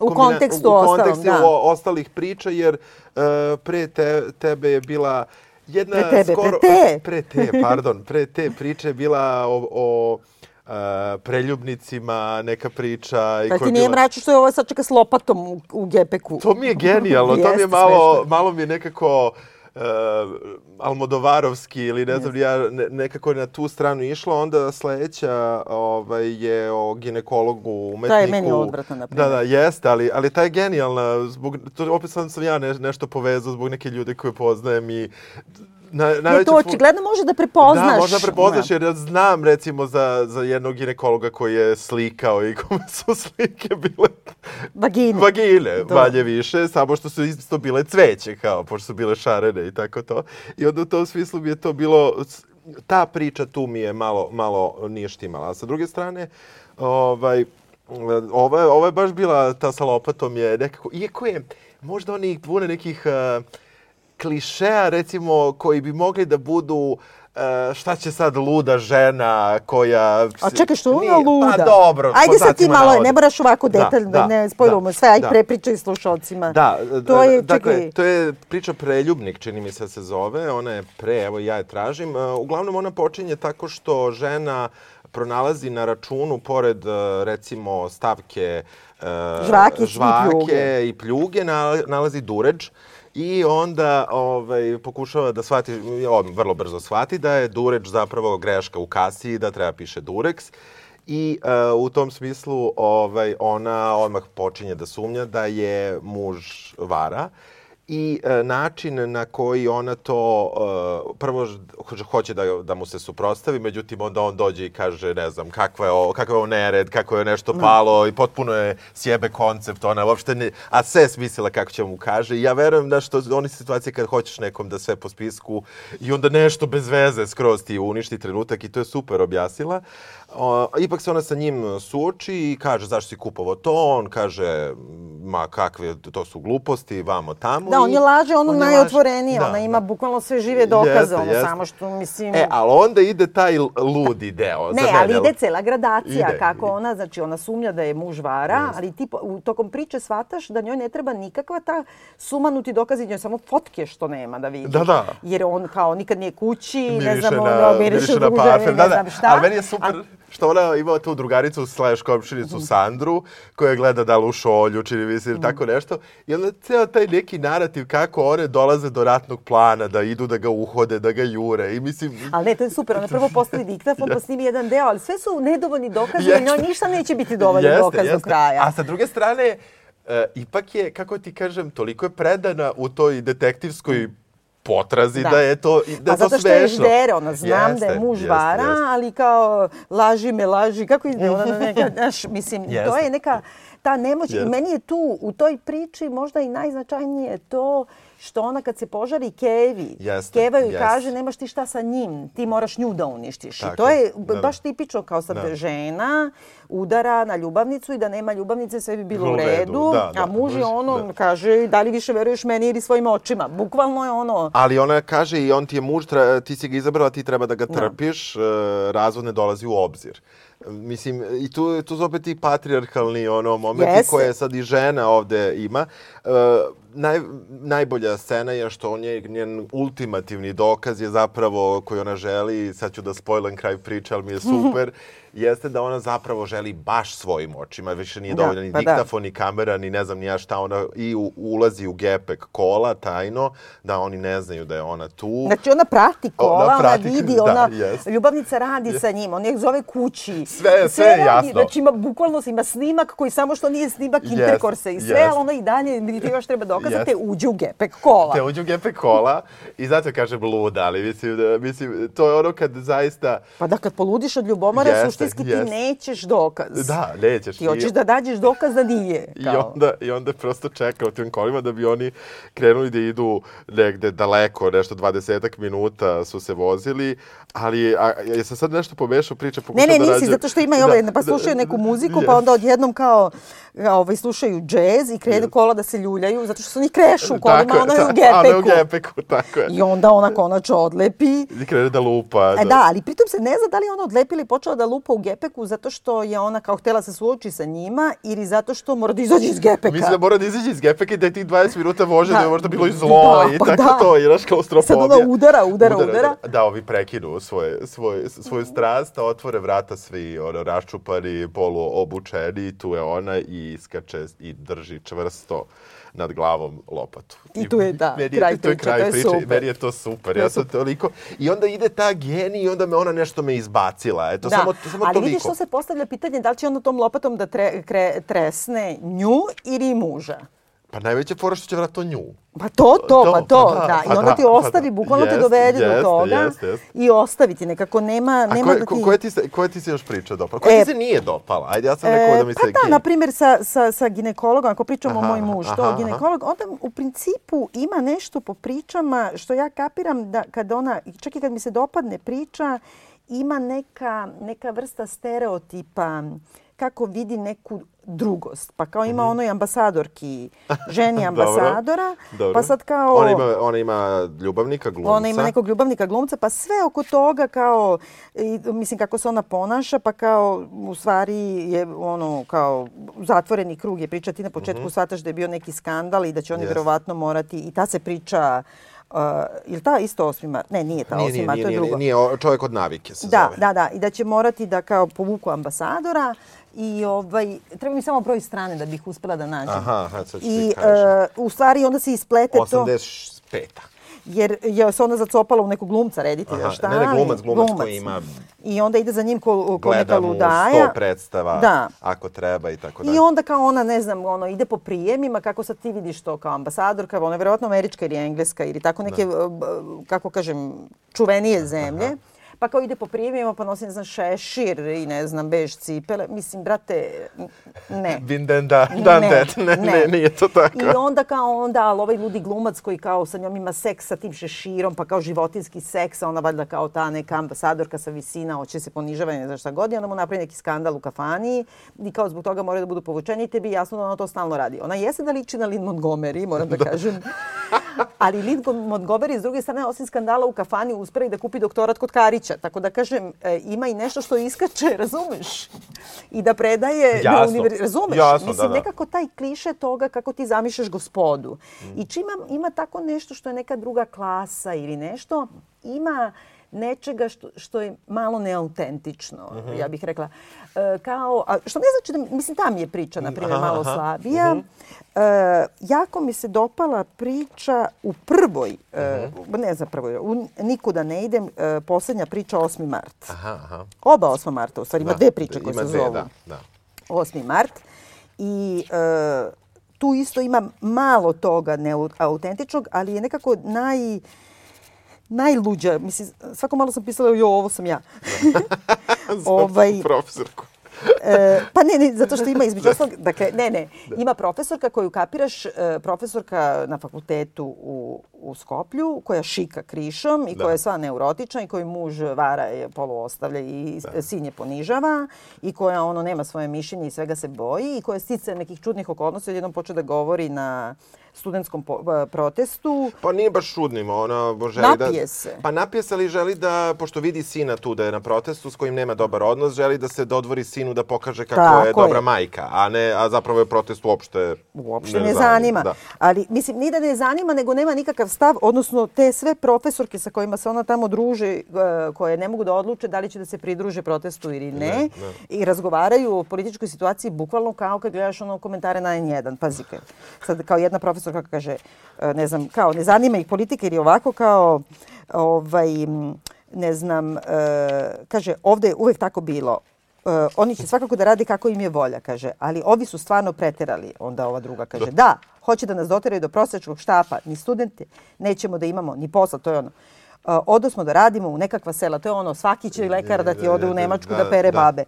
u kontekstu, u, kontekstu ostalom, da. ostalih priča, jer uh, pre te, tebe je bila jedna pre tebe, skoro... Pre te. Pre te, pardon. Pre te priče je bila o, o Uh, preljubnicima, neka priča. I pa ti nije bila... mračno što je ovo sad čeka s lopatom u, u gepeku. To mi je genijalno. to mi je malo, malo mi je nekako uh, Almodovarovski ili ne znam da. ja ne, nekako na tu stranu išlo. Onda sledeća ovaj, je o ginekologu, umetniku. Ta je meni odvratna, na primjer. Da, da, jeste, ali, ali ta je genijalna. Zbog, to, opet sam, sam ja ne, nešto povezao zbog neke ljude koje poznajem i na, je to očigledno može da prepoznaš. Da, možda prepoznaš jer ja znam recimo za, za jednog ginekologa koji je slikao i kome su slike bile... Vagine. Vagine, to. manje više, samo što su isto bile cveće kao, pošto su bile šarene i tako to. I onda u tom smislu mi je to bilo... Ta priča tu mi je malo, malo nije štimala. A sa druge strane, ovaj, ovo je, ovo je baš bila, ta sa lopatom je nekako, iako je možda oni pune nekih... Uh, klišeja, recimo, koji bi mogli da budu Uh, šta će sad luda žena koja... A čekaj, što je luda? Pa dobro. Ajde sad ti malo, ne moraš ovako da, detaljno, da, ne spojlujemo da, sve, ajde da. prepričaj slušalcima. Da, to je, dakle, čekaj. to je priča Preljubnik, čini mi se se zove, ona je pre, evo ja je tražim. Uh, uglavnom ona počinje tako što žena pronalazi na računu, pored recimo stavke žvake, žvake i pljuge, i pljuge nalazi duređ I onda ovaj, pokušava da shvati, on vrlo brzo shvati da je Dureč zapravo greška u kasi da treba piše Durex. I uh, u tom smislu ovaj, ona odmah počinje da sumnja da je muž vara i e, način na koji ona to e, prvo hoće da, da mu se suprostavi, međutim onda on dođe i kaže, ne znam, kakva je ovo, kakav je ovo nered, kako je nešto da. palo i potpuno je sjebe koncept, ona uopšte ne, a sve smislila kako će mu kaže. I ja verujem da što oni situacije kad hoćeš nekom da sve po spisku i onda nešto bez veze skroz ti uništi trenutak i to je super objasnila. O, ipak se ona sa njim suoči i kaže zašto si kupovao to, on kaže ma kakve, to su gluposti, vamo tamo. Da, on je laže ono on najotvorenije, da, ona ima da. bukvalno sve žive dokaze, jeste, ono jeste. samo što mislim... E, ali onda ide taj ludi deo. ne, za mene, ali ide cela gradacija, ide. kako ona, znači ona sumnja da je muž vara, yes. ali ti u tokom priče shvataš da njoj ne treba nikakva ta sumanuti dokazi, njoj samo fotke što nema da vidi. Da, da. Jer on kao nikad nije kući, miriše ne znam, na, ono, miriše, miriše na parfem, da, da. šta. Ali meni je super, a, što ona ima tu drugaricu slash komšinicu Sandru, koja gleda da li u šolju, čini mi se, ili tako nešto. I onda ceo taj neki narativ kako one dolaze do ratnog plana, da idu da ga uhode, da ga jure. I mislim... Ali ne, to je super. Ona prvo postavi diktafon, pa snimi jedan deo, ali sve su nedovoljni dokazi i njoj ništa neće biti dovoljno jeste, dokaz jeste. do kraja. A sa druge strane, e, ipak je, kako ti kažem, toliko je predana u toj detektivskoj potrazi da, da je to da A zato što je ždere, ona znam jeste, da je muž jeste, vara, jeste. ali kao laži me, laži, kako ide ona na neka, znaš, mislim, jeste. to je neka ta nemoć. Jeste. I meni je tu, u toj priči, možda i najznačajnije to što ona kad se požari Kevi, Jeste, Keva joj jeste. kaže nemaš ti šta sa njim, ti moraš nju da uništiš. I Tako to je, da, da. baš tipično kao sad Da. žena udara na ljubavnicu i da nema ljubavnice sve bi bilo U redu, da, da, a muž je ono, da. kaže da li više veruješ meni ili svojim očima. Bukvalno je ono, Ali ona kaže i on ti je muž, ti si ga izabrala, ti treba da ga trpiš, e, razvod ne dolazi u obzir. Mislim, i tu, tu su opet i patrijarhalni ono, momenti Jeste. koje sad i žena ovde ima. E, naj, najbolja scena je što on je, njen ultimativni dokaz je zapravo koji ona želi, sad ću da spojlam kraj priče, ali mi je super, jeste da ona zapravo želi baš svojim očima, više nije Da, dovoljno ni pa da. diktafon, ni kamera, ni ne znam ni ja šta, ona i u, ulazi u gepek kola tajno, da oni ne znaju da je ona tu. Znači ona prati kola, Ona ona, prati- vidi, da, ona, jest. ljubavnica radi sa njim, on je zove kući. Sve- sve je radi, jasno. Znači ima, bukvalno ima snimak koji samo što nije snimak Jest, interkorsa i sve, jest. ali ona i dalje, mi ti još treba dokazati, Jest. te uđe u gepek kola. Te uđu u gepek kola i zato kažem luda, ali mislim, da, mislim, to je ono kad zaista, Pa da kad poludiš od ljubomore, Jeste, suštinski ti jeste. nećeš dokaz. da, nećeš. Ti I- hoćeš da dađeš dokaz da nije. I kao. onda, I onda prosto čeka u tim kolima da bi oni krenuli da idu negde daleko, nešto 20 minuta su se vozili, ali a, ja sam sad nešto pomešao priče, Ne, pokušao ne, da nisi, nađem- zato što ima i ove, pa slušaju neku muziku, pa onda odjednom kao ovaj, slušaju džez i krenu kola da se ljuljaju, zato što su oni krešu u kolima, Tako je, ono je u ta- a, ono je u gepeku. gepeku, tako je. I onda ona konačno odlepi. I krene da lupa. E da, ali pritom se ne zna da li ona odlepila i počela da lupa u gepeku zato što je ona kao htela se suoči sa njima ili zato što mora da izađe iz gepeka. Mislim da mora da izađe iz gepeka i da je tih 20 minuta vože, da, Da. je možda bilo i zlo Da, i pa tako da. to, i znaš, klaustrofobija. Sad ona udara, udara, udara. Da, ovi prekinu svoje, svoje, svoju strast, otvore vrata svi ono, raščupani, poluobučeni, tu je ona i iskače i drži čvrsto nad glavom lopatu. I tu je, da, meni, kraj to je priče, kraj to je priče super. meni je to super. To je ja sam super. toliko... I onda ide ta genij i onda me ona nešto me izbacila. Eto, Da, samo, samo ali toliko. vidiš što se postavlja pitanje da li će onda tom lopatom da tre, kre, tresne nju ili muža. Pa najveća fora što će vratno nju. Pa to, to, To, pa to, pa da, da. pa I onda da, ti pa ostavi, da. bukvalno te dovede do toga jeste, jeste. i ostaviti nekako nema, A nema koje, da ti... koje, ti se, koje ti se još priča dopala? Koja E, ti se nije dopala? Ajde, ja sam rekao da mi se... pa da, na primjer sa, sa, sa ginekologom, ako pričamo Aha, o moj muž, to aha, ginekolog, onda u principu ima nešto po pričama što ja kapiram da kad ona, čak i kad mi se dopadne priča, ima neka, neka vrsta stereotipa kako vidi neku drugost. Pa kao ima onoj ambasadorki, ženi Mhm. Dobro, ambasadora, dobro. pa sad kao... Ona ima, ona ima ljubavnika, glumca. Ona ima nekog ljubavnika glumca, pa sve oko toga kao, i, mislim kako se ona ponaša, pa kao u stvari je ono kao zatvoreni krug je priča. Ti na početku mm shvataš da je bio neki skandal i da će oni Jest. verovatno morati, i ta se priča, uh, ili ta isto 8. mart? Ne, nije ta Nije, 8. nije, mart, nije, to je nije, drugo. nije, o- čovjek od navike se Da, zove. da, da. I da će morati da kao povuku ambasadora i ovaj, treba mi samo broj strane da bih uspela da nađem. Aha, aha, sad ću ti I kažem. e, u stvari onda se isplete to 85. jer je se ona zacopala u nekog glumca, reditelja, Aha, šta ne, ne, li? glumac, glumac koji ima- I onda ide za njim ko, ko neka Gleda mu ludaja. 100 predstava, Da. ako treba i tako dalje. I onda kao ona, ne znam, ono, ide po prijemima, kako sad ti vidiš to kao ambasadorka, ona je verovatno američka ili engleska ili tako neke, b- kako kažem, čuvenije zemlje. Pa kao ide po prijemima, pa nosi, ne znam, šešir i ne znam, bež cipele. Mislim, brate, ne. Vinden da, dan Ne, det. Ne, ne, ne. nije to tako. I onda kao onda, ali ovaj ludi glumac koji kao sa njom ima seks sa tim šeširom, pa kao životinski seks, a ona valjda kao ta neka ambasadorka sa visina, hoće se ponižava i ne znam šta god, i onda mu napravi neki skandal u kafani i kao zbog toga moraju da budu povučeni i tebi jasno da ona to stalno radi. Ona jeste da liči na Lynn Montgomery, moram da, kažem. Ali Lynn Montgomery s druge strane, osim skandala u kafani, uspela i da kupi doktorat kod Karića. Tako da kažem, e, ima i nešto što iskače, razumeš? I da predaje na Jasno. univer... Razumeš? Jasno, Mislim, da, da. nekako taj kliše toga kako ti zamišljaš gospodu. I čim ima, ima tako nešto što je neka druga klasa ili nešto, ima nečega što, što je malo neautentično, ja bih rekla. E, kao, a što ne znači da, mislim, tam je priča, na primjer, malo slabija. E, jako mi se dopala priča u prvoj, e, ne znam prvoj, u Nikuda ne idem, e, posljednja priča 8. mart. Aha, aha. Oba 8. marta, u stvari, ima Da, dve priče koje ima se dve, zovu. Da, da. 8. mart i e, tu isto ima malo toga neautentičnog, ali je nekako naj najluđa. Mislim, svako malo sam pisala, jo, ovo sam ja. ovaj, Profesorku. E, pa ne, ne, zato što ima između ostalog, dakle, ne, ne, ima profesorka koju kapiraš, e, profesorka na fakultetu u, u Skoplju, koja šika krišom i Da. koja je sva neurotična i koju muž vara je polu ostavlja i Da. sin je ponižava i koja ono nema svoje mišljenje i svega se boji i koja stice nekih čudnih okolnosti odjednom počne da govori na studentskom e, protestu. Pa nije baš čudnimo, ona želi da... Napije se. Pa napije se, ali želi da, pošto vidi sina tu da je na protestu s kojim nema dobar odnos, želi da se dodvori sinu da pokaže kako Tako je dobra je. majka, a ne, a zapravo je protest uopšte Uopšte ne zanima. Da. Ali, mislim, ni da ne zanima, nego nema nikakav stav, odnosno te sve profesorke sa kojima se ona tamo druži, e, koje ne mogu da odluče da li će da se pridruže protestu ili ne, Ne, ne. i razgovaraju o političkoj situaciji bukvalno kao kad gledaš ono komentare na N1. Pazi, kad, sad kao jedna profesorka kaže, e, ne znam, kao ne zanima ih politika ili ovako kao, ovaj, ne znam, e, kaže, ovde je uvek tako bilo. E, oni će svakako da rade kako im je volja, kaže, ali ovi su stvarno preterali. Onda ova druga kaže, da, hoće da nas doteraju do prosječnog štapa, ni studente nećemo da imamo, ni posla, to je ono. Uh, odo smo da radimo u nekakva sela, to je ono, svaki će lekar da ti ode u Nemačku da, Da, pere da. babe.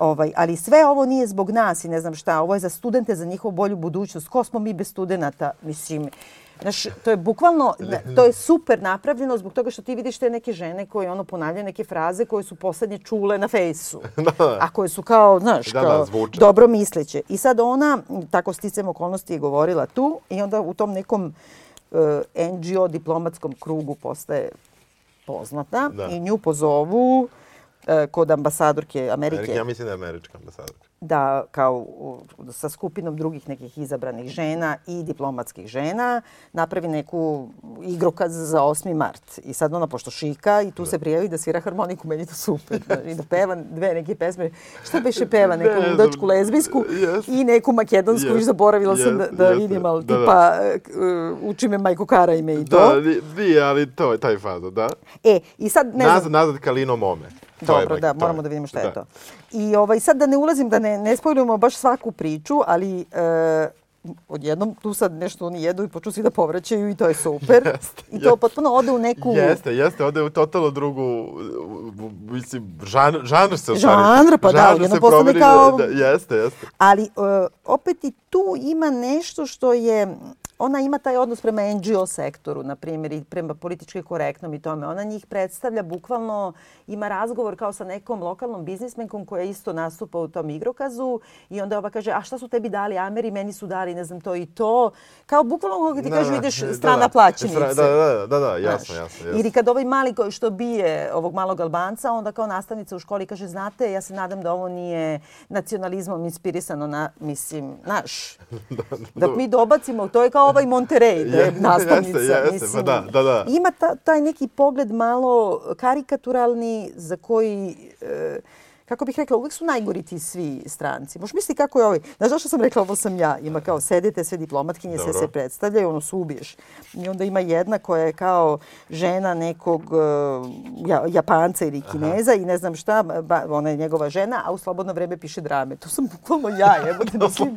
Ovaj, ali sve ovo nije zbog nas i ne znam šta, ovo je za studente, za njihovu bolju budućnost. Ko smo mi bez studenta? Mislim, Znaš, to je bukvalno, to je super napravljeno zbog toga što ti vidiš te neke žene koje ono ponavljaju neke fraze koje su poslednje čule na fejsu. A koje su kao, znaš, Da, da, kao zvuče. dobro misleće. I sad ona, tako sticam okolnosti, je govorila tu i onda u tom nekom uh, NGO diplomatskom krugu postaje poznata Da. i nju pozovu e, kod ambasadorke Amerike ja mislim da je američka ambasadorka. da kao sa skupinom drugih nekih izabranih žena i diplomatskih žena napravi neku igrokaz za 8. mart. I sad ona, pošto šika, i tu se prijavi da svira harmoniku, meni to super. I da peva dve neke pesme. Šta beše peva? Neku Ne ludačku lezbijsku Jest. i neku makedonsku. Jest. Viš zaboravila sam da, da jeste. vidim, ali Da, da. tipa uh, uči me Majko Kara ime i to. Da, ni- nije, ali to je taj faza, da. E, i sad ne znam. Nazad, nazad Kalino Mome. Je Dobro, mek- da, moramo da vidimo šta je to. I ovaj, sad da ne ulazim, da ne, ne spojlujemo baš svaku priču, ali e, odjednom tu sad nešto oni jedu i počnu svi da povraćaju i to je super. Jeste, I to jeste. potpuno ode u neku... Jeste, jeste, ode u totalno drugu, mislim, žanr, žanr se u stvari- Žanr, pa da, žanr odjednom se postane kao- Da, jeste, jeste. Ali e, opet i tu ima nešto što je... Ona ima taj odnos prema NGO sektoru, na primjer, i prema političkoj korektnom i tome. Ona njih predstavlja bukvalno, ima razgovor kao sa nekom lokalnom biznismenkom koja isto nastupa u tom igrokazu i onda ova kaže, a šta su tebi dali Ameri, meni su dali, ne znam, to i to. Kao bukvalno kako ti Da, kažu, da, ideš da, strana da. plaćenice. Stra- Da, da, da, da, jasno, jasno, jasno. Ili kad ovaj mali koji što bije ovog malog Albanca, onda kao nastavnica u školi kaže, znate, ja se nadam da ovo nije nacionalizmom inspirisano na, mislim, naš. Dok mi dobacimo, to je kao ovaj Monterey, da je Jeste, nastavnica. jeste, mislim. pa da, da, da. Ima ta, taj neki pogled malo karikaturalni za koji... E, kako bih rekla, uvek su najgori ti svi stranci. Možeš misliti kako je ovaj... Znaš zašto sam rekla ovo sam ja? Ima kao sedite sve diplomatkinje, sve Dobro. se predstavljaju, ono su ubiješ. I onda ima jedna koja je kao žena nekog uh, ja, Japanca ili Kineza i ne znam šta, ba, ona je njegova žena, a u slobodno vreme piše drame. To sam bukvalno ja, jebote, na svim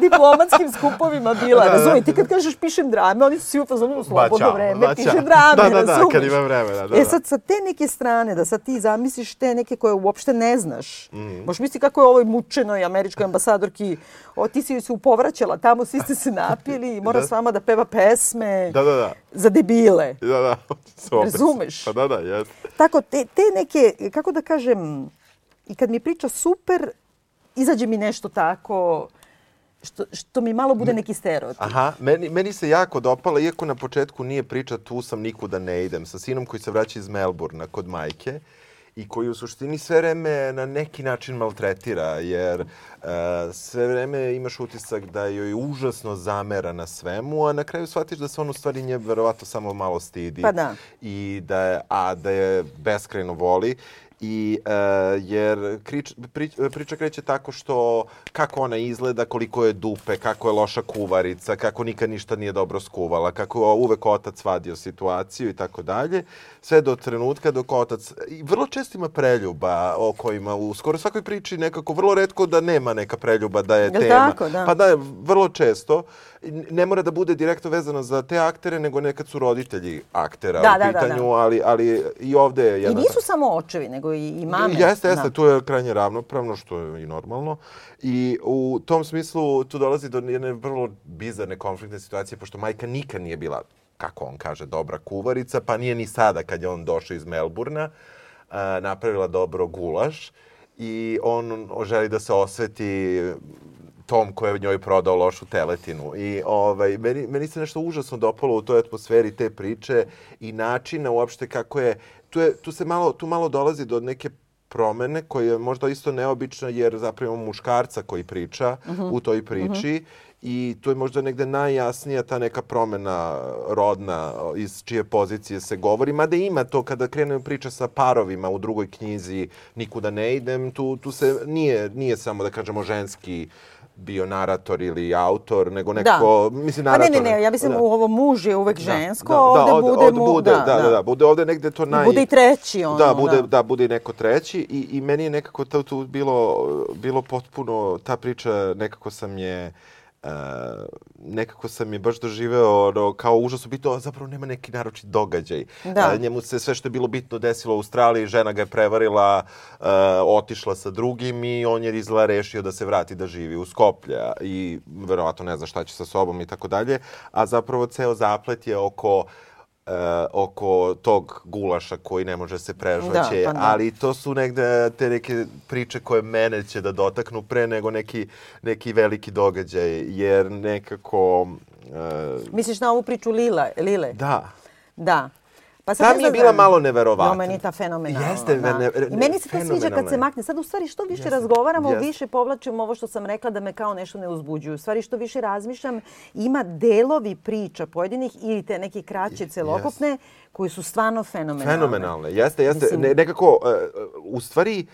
diplomatskim skupovima bila. Da, da. Razumijete, ti kad kažeš pišem drame, oni su svi u fazonu u slobodno ćao, vreme, ba, piše drame, Da, da, da, kad ima vremena, da, E da. sad, sa te neke strane, da sad ti zamisliš te neke koje uopšte ne znaš. Mhm. Možeš misliti kako je ovoj mučenoj američkoj ambasadorki, o, ti si joj se upovraćala, tamo svi ste se napili i mora Da. s vama da peva pesme Da, da, da. za debile. Da, da. opet- Razumeš? Pa da, da, jeste. Tako, te, te neke, kako da kažem, i kad mi priča super, izađe mi nešto tako, što, što mi malo bude neki stereotip. Aha, meni, meni se jako dopala, iako na početku nije priča tu sam nikuda ne idem, sa sinom koji se vraća iz Melburna kod majke i koji u suštini sve vreme na neki način maltretira, jer e, sve vreme imaš utisak da joj užasno zamera na svemu, a na kraju shvatiš da se on u stvari nje verovatno samo malo stidi. Pa da. I da je, a da je beskrajno voli. I e, jer krič, prič, priča kreće tako što kako ona izgleda, koliko je dupe, kako je loša kuvarica, kako nikad ništa nije dobro skuvala, kako je uvek otac vadio situaciju i tako dalje. Sve do trenutka dok otac... I vrlo često ima preljuba o kojima u skoro svakoj priči nekako vrlo redko da nema neka preljuba da je Jel tema. tako, da? Pa da, vrlo često. I Ne mora da bude direktno vezano za te aktere, nego nekad su roditelji aktera Da, u da, da, pitanju, da. ali, ali i ovde je I jedna... nisu samo očevi, nego i, i mame. Jeste, jeste, Da. tu je krajnje ravnopravno, što je i normalno. I u tom smislu tu dolazi do jedne vrlo bizarne konfliktne situacije, pošto majka nikad nije bila, kako on kaže, dobra kuvarica, pa nije ni sada kad je on došao iz Melburna, a, napravila dobro gulaš i on želi da se osveti tom koji je njoj prodao lošu teletinu. I ovaj, meni, meni se nešto užasno dopalo u toj atmosferi te priče i načina uopšte kako je, tu, je, tu se malo, tu malo dolazi do neke promene koja je možda isto neobična jer zapravo imamo muškarca koji priča u toj priči i tu je možda negde najjasnija ta neka promena rodna iz čije pozicije se govori, mada ima to kada krene priča sa parovima u drugoj knjizi Nikuda ne idem, tu, tu se nije, nije samo da kažemo ženski bio narator ili autor, nego nekako, mislim, Pa narator. ne, ne, ne, ja mislim da. u ovo muž je uvek Da, žensko, da, ovde, da, bude mu, bude, da, da, da, bude ovde negde to naj... bude i treći ono. Da, bude, da. bude i neko treći i, i meni je nekako to tu bilo, bilo potpuno, ta priča nekako sam je, uh, nekako sam je baš doživeo ono, kao užasno bitno, a zapravo nema neki naročit događaj. Da. Uh, njemu se sve što je bilo bitno desilo u Australiji, žena ga je prevarila, uh, otišla sa drugim i on je izgleda rešio da se vrati da živi u Skoplja i verovatno ne zna šta će sa sobom i tako dalje, a zapravo ceo zaplet je oko e, oko tog gulaša koji ne može se prežvaće, Da, pa da. ali to su negde te neke priče koje mene će da dotaknu pre nego neki, neki veliki događaj, jer nekako... E, Misliš na ovu priču Lila, Lile? da, Da. Pa sad Ta mi je bila malo neverovatna. Jo, meni je ta fenomenalna. Jeste, da. ne- I meni se to sviđa kad se makne. Sad u stvari što više Jeste, razgovaramo, jeste. više povlačim ovo što sam rekla da me kao nešto ne uzbuđuju. U stvari što više razmišljam, ima delovi priča pojedinih ili te neke kraće celokupne koji su stvarno fenomenalne. fenomenalne. Jeste, jeste. Mislim- Ne, nekako, e, e, u stvari,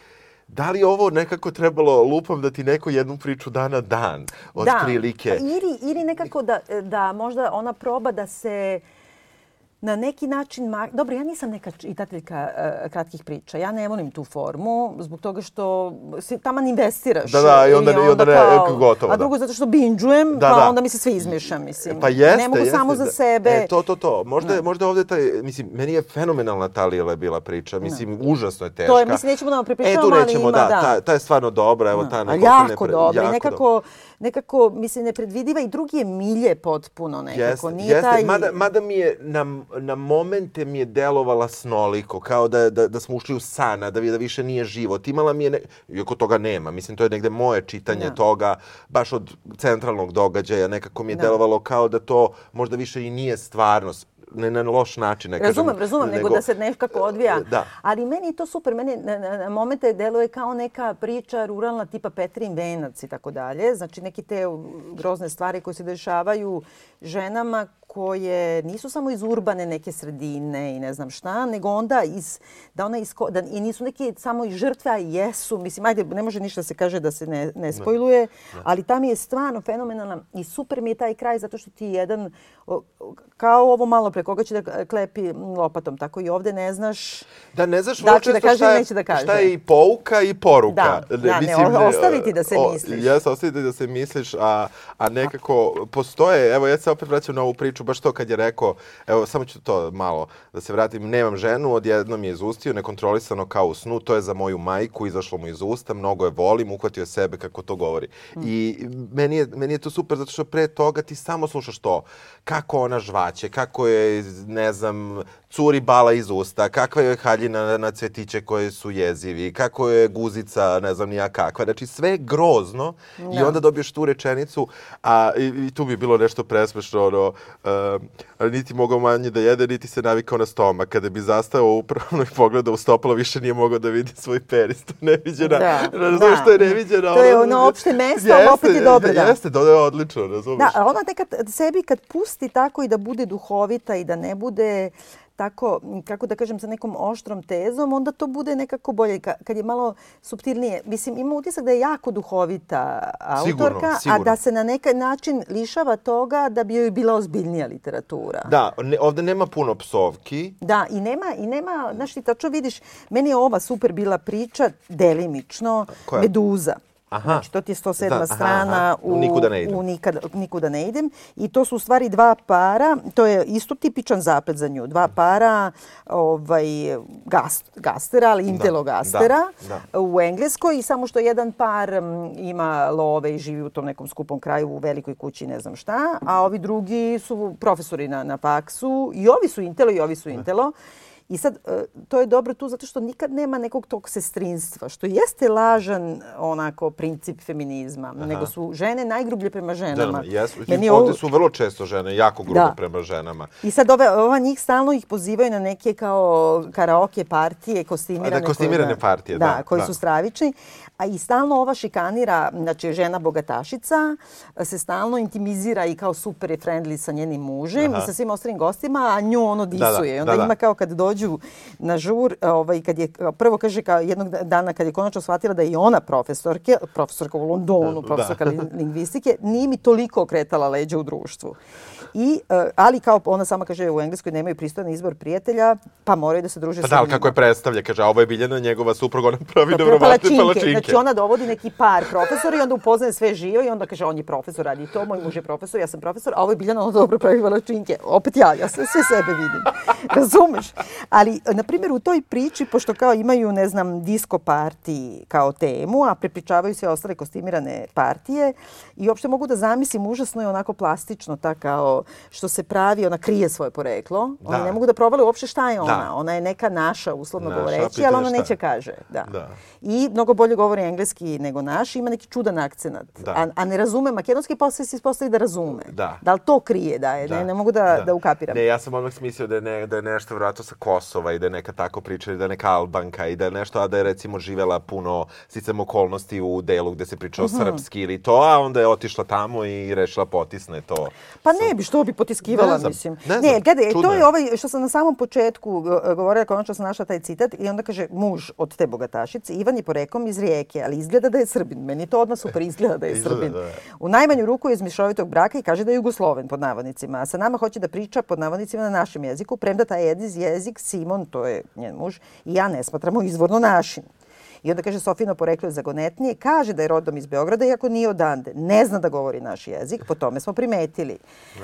da li ovo nekako trebalo lupom da ti neko jednu priču da na dan, od da. prilike? Pa Ili, ili nekako da, da možda ona proba da se na neki način... Dobro, ja nisam neka čitateljka uh, kratkih priča. Ja ne volim tu formu zbog toga što se taman investiraš. Da, da, i onda- i onda ne- gotovo, A da. drugo zato što binđujem, Da, pa da. onda mi se sve izmiša, mislim. Pa jeste, ne mogu jeste, samo za da. sebe. E, to, to, to. Možda, je, možda je ovde taj, mislim, meni je fenomenalna ta Lila bila priča. Mislim, užasno je teška. To je, mislim, nećemo da vam E, prepričavamo, tu ali nećemo, ima, da. da. Ta, ta je stvarno dobra, evo ta A jako dobro i jako nekako, nekako, mislim, nepredvidiva i drugi je milje potpuno nekako. Jeste, Nije jeste. taj... Mada, mada mi je na, na momente mi je delovala snoliko, kao da, da, da smo ušli u san, a da, da više nije život. Imala mi je, ne, iako toga nema, mislim, to je negde moje čitanje Da. toga, baš od centralnog događaja, nekako mi je Da. delovalo kao da to možda više i nije stvarnost ne na loš način, ne Razumem, kažem. razumem, nego, da se nekako odvija. Da. Ali meni je to super, meni na, na, na momente deluje kao neka priča ruralna tipa Petrin Venac i tako dalje. Znači neke te grozne stvari koje se dešavaju ženama koje nisu samo iz urbane neke sredine i ne znam šta, nego onda iz, da ona isko, da, i nisu neke samo i žrtve, a jesu. Mislim, ajde, ne može ništa da se kaže da se ne, ne spojluje, ali ta mi je stvarno fenomenalna i super mi je taj kraj zato što ti je jedan, o, o, kao ovo malo pre koga će da klepi lopatom, tako i ovde ne znaš Da, ne znaš Da će da kaže šta je, neće da kaže. šta je i pouka i poruka. Da, da, ne, o- ostaviti da se misliš. Jes, ostaviti da se misliš, a, a nekako postoje, evo ja se opet vraćam na ovu priču, baš to kad je rekao, evo samo ću to malo da se vratim, nemam ženu, odjednom je izustio, nekontrolisano kao u snu, to je za moju majku, izašlo mu iz usta, mnogo je volim, uhvatio sebe kako to govori. I meni je, meni je to super zato što pre toga ti samo slušaš to, kako ona žvaće, kako je, ne znam, curi bala iz usta, kakva je haljina na cvetiće koje su jezivi, kako je guzica, ne znam ni ja kakva. Znači sve je grozno i Da. onda dobiješ tu rečenicu, a i, i tu je bilo nešto presmešno, ono, uh, niti mogao manje da jede, niti se navikao na stomak. Kada bi zastao upravno i pogledao u stopalo, više nije mogao da vidi svoj penis. To je neviđena, Da, razumiješ, da. to je neviđena. To je ono opšte mesto, ali opet je dobro, da. Jeste, to je odlično, razumiješ. Da, a ona nekad sebi kad pusti tako i da bude duhovita i da ne bude tako, kako da kažem, sa nekom oštrom tezom, onda to bude nekako bolje. Ka- Kad je malo subtilnije. Mislim, ima utisak da je jako duhovita Sigurno, autorka, a sigurno. da se na neki način lišava toga da bi joj bila ozbiljnija literatura. Da, ne, ovde nema puno psovki. Da, i nema, i nema, znaš ti tačno vidiš, meni je ova super bila priča, delimično, Koja? Meduza. Aha. Znači, to ti je 107. Da, aha, strana aha. U Nikuda ne idem. u nikada, nikuda ne idem. I to su u stvari dva para, to je isto tipičan zaplet za nju. Dva para ovaj, gast, gastera, ali intelogastera da. u Engleskoj. I samo što jedan par m, ima love i živi u tom nekom skupom kraju u velikoj kući, ne znam šta. A ovi drugi su profesori na, na faksu. I ovi su intelo i ovi su intelo. I sad, e, to je dobro tu zato što nikad nema nekog tog sestrinstva, što jeste lažan onako princip feminizma, nego su žene najgrublje prema ženama. Ženama, jesu. Meni je Ovde ovo- su vrlo često žene jako grubo Da. prema ženama. I sad ove, ova njih stalno ih pozivaju na neke kao karaoke partije, kostimirane. A da, kostimirane koje- partije, da. da, koji da. su stravični. A i stalno ova šikanira, znači žena bogatašica, se stalno intimizira i kao super je friendly sa njenim mužem Aha. i sa svim ostalim gostima, a nju ono disuje. I onda da, da. ima kao kad dođu na žur, ovaj, kad je, prvo kaže kao jednog dana kad je konačno shvatila da je i ona profesorke, profesorka u Londonu, Da. profesorka li- lingvistike, nije mi toliko okretala leđa u društvu. I, e, ali kao ona sama kaže u Engleskoj nemaju pristojan izbor prijatelja, pa moraju da se druže Pa sa da, njima. kako je predstavlja, kaže, a ovo je Biljana, njegova supruga, ona pravi nevrovatne palačinke. palačinke. Znači ona dovodi neki par profesora i onda upoznaje sve živo i onda kaže on je profesor, radi to, moj muž je profesor, ja sam profesor, a ovo je Biljana, ona dobro pravi palačinke. Opet ja, ja sve, sve sebe vidim. Razumeš? Ali, na primjer, u toj priči, pošto kao imaju, ne znam, disko partiji kao temu, a prepričavaju sve ostale kostimirane partije i uopšte mogu da zamislim, užasno je onako plastično, ta kao što se pravi, ona krije svoje poreklo. Oni Da. ne mogu da provale uopšte šta je ona. Da. Ona je neka naša, uslovno Naša, govoreći, ali ona šta neće kaže. Da. Da. I mnogo bolje govori engleski nego naš, ima neki čudan akcenat. Da. A, a ne razume makedonski, posle se ispostavi da razume. Da. Da li to krije, da je, ne, ne mogu da, da. ukapiram. Ne, ja sam odmah smislio da je, ne, da je nešto vjerojatno sa Kosova i da je neka tako priča, i da je neka Albanka i da je nešto, a da je recimo živela puno sticam okolnosti u delu gde se pričao Mhm. srpski ili to, a onda je otišla tamo i rešila potisne to. Pa ne bi, što bi potiskivala, Ne znam, mislim. ne znam, ne gledaj, čudno to je je. ovaj, što sam na samom početku go- govorila, konačno sam našla taj citat i onda kaže, muž od te bogatašice, Ivan je porekom iz Rijeke, ali izgleda da je Srbin. Meni je to odmah super izgleda da je Izgleda, Srbin. da. U najmanju ruku je iz mišovitog braka i kaže da je Jugosloven, pod navodnicima. A sa nama hoće da priča, pod navodnicima, na našem jeziku, premda taj jezik, Simon, to je njen muž, i ja ne smatramo izvorno našim. I onda kaže Sofino poreklo je zagonetnije, kaže da je rodom iz Beograda iako nije odande. Ne zna da govori naš jezik, po tome smo primetili.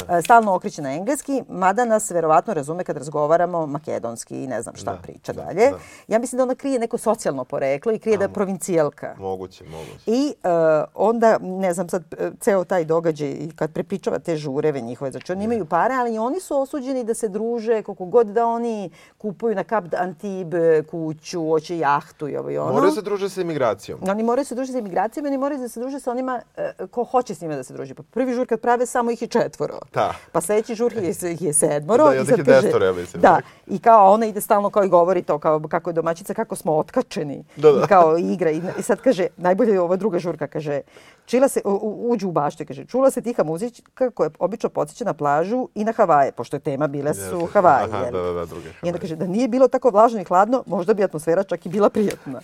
E, Stalno okreće na engleski, mada nas verovatno razume kad razgovaramo makedonski i ne znam šta priča dalje. da. Ja mislim da ona krije neko socijalno poreklo i krije da je provincijelka. Moguće, moguće. I e, onda, ne znam sad, e, ceo taj događaj, i kad prepričava te žureve njihove, znači oni imaju pare, ali oni su osuđeni da se druže, koliko god da oni kupuju na Kap Antibes kuću, hoće jahtu i ovo i ono. Moraju se druže sa imigracijom. Oni moraju se družiti sa imigracijama, oni moraju da se druže sa onima e, ko hoće s njima da se druži. Pa prvi žur kad prave, samo ih je četvoro. Da. Pa sledeći žur je, ih je sedmoro. Da, i onda ih je desetoro, ja mislim, Da. I kao ona ide stalno kao i govori to, kao kako je domaćica, kako smo otkačeni. Da, da. I kao igra. I, I sad kaže, najbolje je ova druga žurka, kaže, čila se, u- uđu u baštu, i kaže, čula se tiha muzika koja je obično podsjeća na plažu i na Havaje, pošto je tema bile su Jeste. Havaje. Aha, da, da, da, druge I onda Havaje. kaže da nije bilo tako vlažno i hladno, možda bi atmosfera čak i bila prijatna.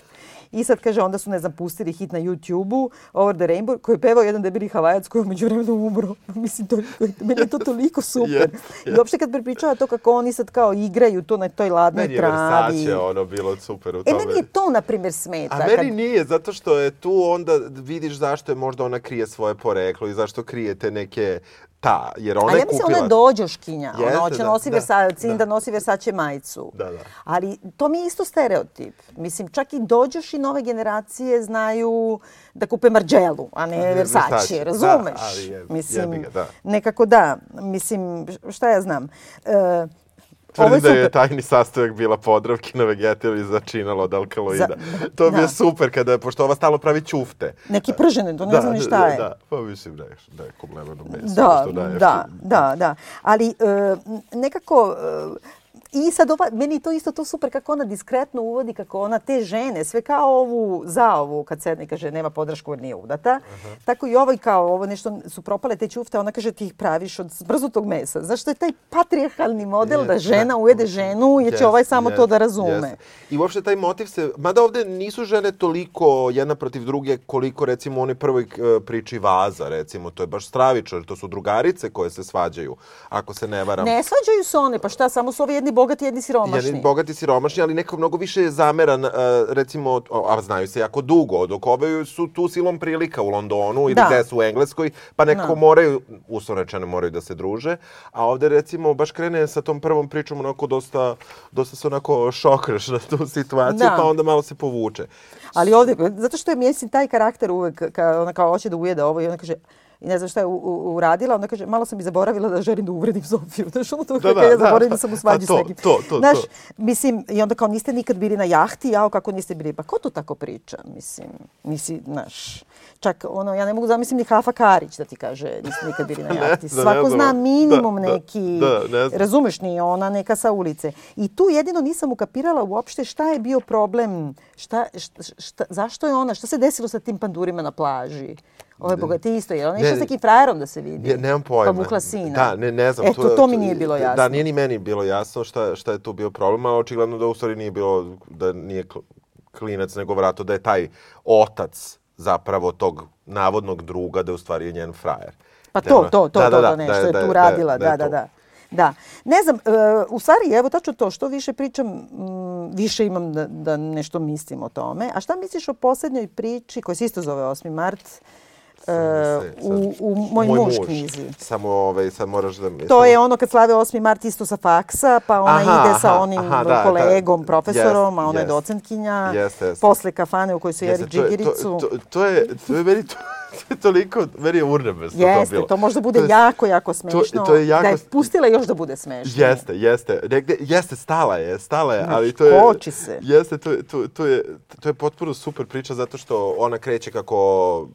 I sad kaže, onda su, ne znam, pustili hit na YouTube-u, Over the Rainbow, koji je pevao jedan debili havajac koji je umeđu vremenu umro. Mislim, to, meni je to toliko super. Jeste, I uopšte kad prepričava to kako oni sad kao igraju to na toj ladnoj Meni je travi. Versace ono bilo super u E, tome. meni je to, na primjer, smeta. A meni kad- nije, zato što je tu onda vidiš zašto je možda ona krije svoje poreklo i zašto krije te neke ta, jer ona A je ja mislim kupila... ona je dođoškinja. Jeste, ona hoće da, nosi da, Versace, cilj da da. nosi Versace majicu. Da, da. Ali to mi je isto stereotip. Mislim, čak i dođoši nove generacije znaju da kupe Margielu, a ne ne Versace, Versace. Da, razumeš? ali je- Mislim, jebi ga, da. nekako da. Mislim, šta ja znam. E, Tvrdi je da je tajni sastojak bila podravkina i začinalo od alkaloida. Za- to mi je da. super kada, pošto ova stalo pravi ćufte. Neki pržene, to ne znam ni šta da, je. Da, pa mislim da je, da je kublevano meso. Da, da, što- da, da. Ali e, nekako e, i sad ova, meni to isto to super kako ona diskretno uvodi, kako ona te žene, sve kao ovu, za ovu, kad sedne i kaže nema podršku jer nije udata, tako i ovaj kao ovo nešto su propale te ćufte, ona kaže ti ih praviš od zmrznutog mesa. Zašto je taj patrijarhalni model da Jeste, žena ujede ženu jer će Jeste, ovaj samo to jeste, da razume. jeste. I uopšte taj motiv se, mada ovde nisu žene toliko jedna protiv druge koliko recimo u onoj prvoj e, priči Vaza, recimo, to je baš stravično, jer to su drugarice koje se svađaju, ako se ne varam. Ne svađaju se one, pa šta, samo su ovi jedni bogati, jedni siromašni. Jedni bogati siromašni, ali neko mnogo više je zameran, uh, recimo, a znaju se jako dugo, dok ove su tu silom prilika u Londonu ili Da. gde su u Engleskoj, pa nekako Da. moraju, uslovno rečeno, moraju da se druže. A ovde, recimo, baš krene sa tom prvom pričom onako dosta, dosta se onako šokraš na tu situaciju, Da. pa onda malo se povuče. Ali ovdje, zato što je mislim taj karakter uvek, ka, ona kao hoće da ujede ovo i ona kaže, i ne znam šta je u, u, uradila, onda kaže, malo sam i zaboravila da želim da uvredim Sofiju. Znaš, ono to Da, kako da, ja da. zaboravim da sam u svađi s nekim. to, to, Znaš, to. mislim, i onda kao niste nikad bili na jahti, jao kako niste bili. Pa ko to tako priča? Mislim, nisi, znaš, čak ono, ja ne mogu zamislim ni Hafa Karić da ti kaže niste nikad bili na jahti. Svako ne znam. zna minimum Da, da, neki, da, ne znam. razumeš, nije ona neka sa ulice. I tu jedino nisam ukapirala uopšte šta je bio problem, šta, šta, šta, zašto je ona, šta se desilo sa tim pandurima na plaži? Ovo je bogati isto, jer ona je Ne, išla s nekim frajerom da se vidi. Ne, nemam pojma. Pa vukla sina. Da, ne, ne znam. Eto, to, mi nije bilo jasno. Da, nije ni meni bilo jasno šta, šta je tu bio problem, a očigledno da u stvari nije bilo, da nije kl- klinac, nego vrato da je taj otac zapravo tog navodnog druga, da je u stvari je njen frajer. Pa Da to, to, to, da, to, da, da, to ne, da, što je da, tu da, radila, da je da, da, to. da. Da. Ne znam, e, u stvari, evo, tačno to, što više pričam, m, više imam da, da nešto mislim o tome. A šta misliš o posljednjoj priči, koja se isto zove 8. mart, e, Se- u, u Moj, muž knjizi? Samo, ovaj, sad moraš da... mi- To samo- je ono kad slave 8. mart isto sa faksa, pa ona Aha, ide sa aha, onim aha, da, kolegom, da. profesorom, Jest, a ona je jest. docentkinja. Jeste, jeste. Posle kafane u kojoj su jeli Jeste, to je- džigiricu. To, to, to, je, to je meni to, to je toliko, meni je urnebesno to Jeste, bilo. to može da bude je- jako, jako smešno. to je jako- Da je pustila još da bude smešno. Jeste, jeste. Negde, jeste, stala je, stala je, ali to je... koči se. Jeste, to, to, to, je, to je potpuno super priča zato što ona kreće kako,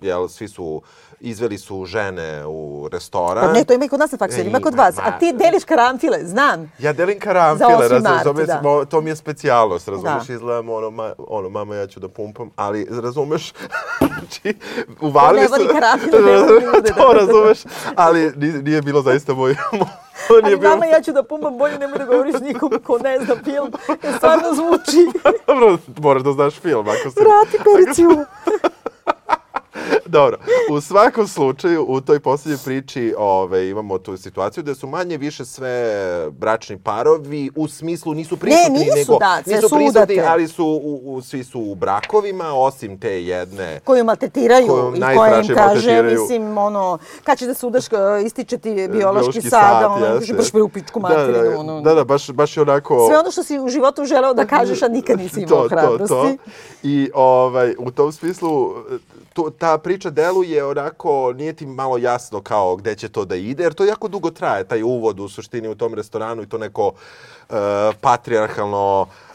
jel, svi su, izveli su žene u restoran. Pa ne, to ima i kod nas na faksu, ima kod vas. A ti deliš karanfile, znam. Ja delim Za karanfile, 8. razumiješ, mart, to, mi je, da. to mi je specijalnost, razumiješ, Da. izgledam ono, ma, ono, mama ja ću da pumpam, ali razumeš, znači, uvalili su... voli karanfile, ne ljude, to da. razumeš, ali nije, bilo zaista moj... moj- Ali nije bilo... mama, ja ću da pumbam bolje, nemoj da govoriš nikom ko ne zna film. Jer stvarno zvuči. Dobro, moraš da znaš film, ako se... Vrati periciju. Dobro, u svakom slučaju u toj posljednjoj priči ove, imamo tu situaciju da su manje više sve bračni parovi u smislu nisu prisutni, nisu, nego da, sve nisu su prisutni, udate. ali su u, u, svi su u brakovima, osim te jedne. koju maltretiraju Koju i koja im kaže, mislim, ono, kad ćeš da se udaš, e, ističe ti biološki, biološki sad, ono, jeste. baš me u pičku Da, materinu, da, ono. da, da, baš, baš je onako... Sve ono što si u životu želeo da kažeš, a nikad nisi imao hrabrosti. I ovaj, u tom smislu, to, ta priča deluje onako, nije ti malo jasno kao gde će to da ide, jer to jako dugo traje, taj uvod u suštini u tom restoranu i to neko uh, patrijarhalno... Uh,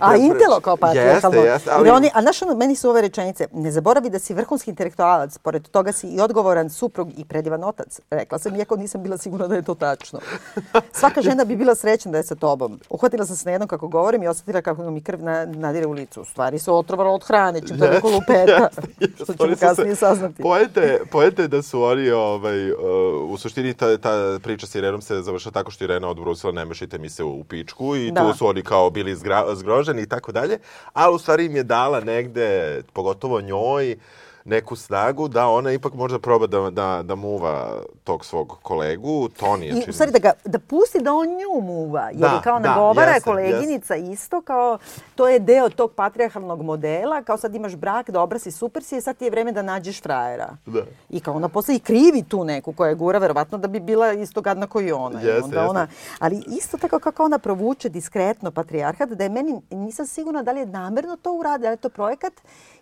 A Intelo kao patrijarhalno. Jeste, jeste, ali... Oni, a znaš ono, meni su ove rečenice, ne zaboravi da si vrhunski intelektualac, pored toga si i odgovoran suprug i predivan otac. Rekla sam, iako nisam bila sigurna da je to tačno. Svaka žena bi bila srećna da je sa tobom. Uhvatila sam se na jednom kako govorim i osjetila kako mi krv na, nadire u licu. U stvari se otrovala od hrane, čim to neko lupeta. što ćemo Oni su kasnije se- saznati. Poete, poete da su oni, ovaj, uh, u suštini ta, ta priča sa Irenom se završila tako što Irena odbrusila ne mešajte mi se u pičku i Da. tu su oni kao bili zgra, zgroženi i tako dalje, ali u stvari im je dala negde, pogotovo njoj, neku snagu da ona ipak možda proba da, da, da muva tog svog kolegu, Tonija. I u stvari da, ga, da pusti da on nju muva, jer Da, je kao da, nagovara jeste, koleginica isto, kao to je deo tog patrijarhalnog modela, kao sad imaš brak, dobra si, super si, sad ti je vreme da nađeš frajera. Da. I kao ona posle i krivi tu neku koja je gura, verovatno da bi bila isto gadna kao i ona. I Jeste, onda jeste. ona, ali isto tako kako ona provuče diskretno patrijarhat, da je meni, nisam sigurna da li je namerno to uradi, da li je to projekat,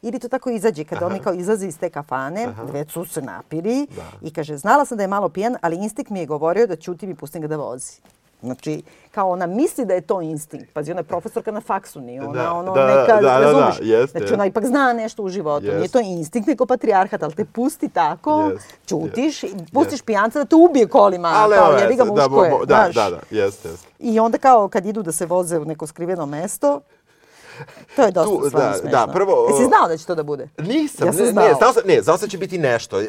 ili to tako izađe, kada oni kao izlaze iz te kafane, već su se napili i kaže, znala sam da je malo pijan, ali instinkt mi je govorio da ćutim i pustim ga da vozi. Znači, kao ona misli da je to instinkt. Pazi, ona je profesorka na faksu, nije ona Da, ono da, neka, da, da, da, razumeš? jeste, znači, ona ipak zna nešto u životu. Nije Jeste. to instinkt, nego patrijarhat, ali te pusti tako, Jeste, ćutiš, i pustiš pijanca da te ubije kolima, Ali, kao jebi ga jeste, muško je. mo- mo- da, znaš. da, da, jeste, jeste. I onda kao kad idu da se voze u neko skriveno mesto, To je dosta Tu, da, smešno. da, prvo, Jesi znao da će to da bude? Nisam, Ja sam ne, znala. ne, znao sam, ne, znao sam da će biti nešto. E,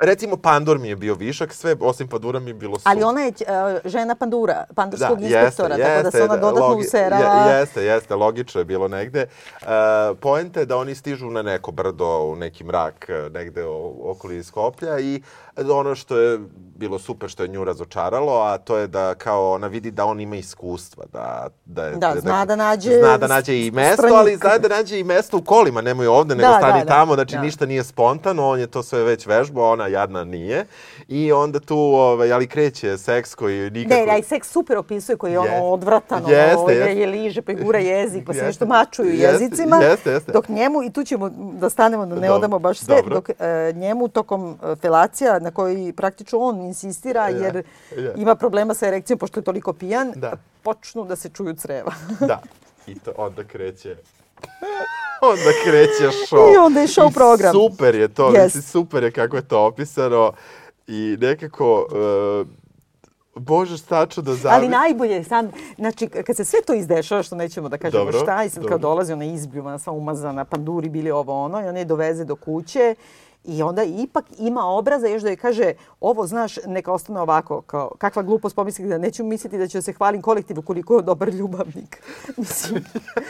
Recimo, Pandor mi je bio višak, sve osim Pandura mi je bilo super. Ali ona je uh, žena pandura, pandurskog Da, inspektora, tako da se ona dodatno logi- userava. je- Jeste, jeste, logično je bilo negde. Uh, poenta je da oni stižu na neko brdo, u neki mrak, negde okoli Skoplja i ono što je bilo super, što je nju razočaralo, a to je da kao ona vidi da on ima iskustva, da, da, je, Da, zna da nađe Zna da nađe i mesto, stranika. ali zna da nađe i mesto u kolima, nemoj ovde, nego Da, stani da, da. tamo, znači Da. ništa nije spontano, on je to sve već vežbao, ona jadna nije. I onda tu, ovaj, ali kreće seks koji nikako... Ne, aj seks super opisuje koji je ono Jeste. odvratan, Jeste, ono, jeste. je, je liže, pa i gura jezik, pa se Jeste. nešto mačuju Jeste, jezicima. jeste, jeste. Dok njemu, i tu ćemo da stanemo, da ne Dobro, odamo baš sve, dobro. dok e, njemu tokom e, felacija, na koji praktično on insistira, jer ja. ima problema sa erekcijom, pošto je toliko pijan, Da. počnu da se čuju creva. Da. I to onda kreće onda kreće show. I onda je show I program. Super je to, Yes. mislim, super je kako je to opisano i nekako uh, možeš tačno da Ali zamisliš. najbolje je sam, znači kad se sve to izdešava, što nećemo da kažemo Dobro, šta, i sad dobro. kao dolazi ona izbljuvana, sva umazana, panduri bili ovo ono, i ona je doveze do kuće i onda ipak ima obraza još da je kaže ovo znaš neka ostane ovako kao kakva glupost pomisli da neću misliti da ću da se hvalim kolektivu koliko je dobar ljubavnik. Mislim,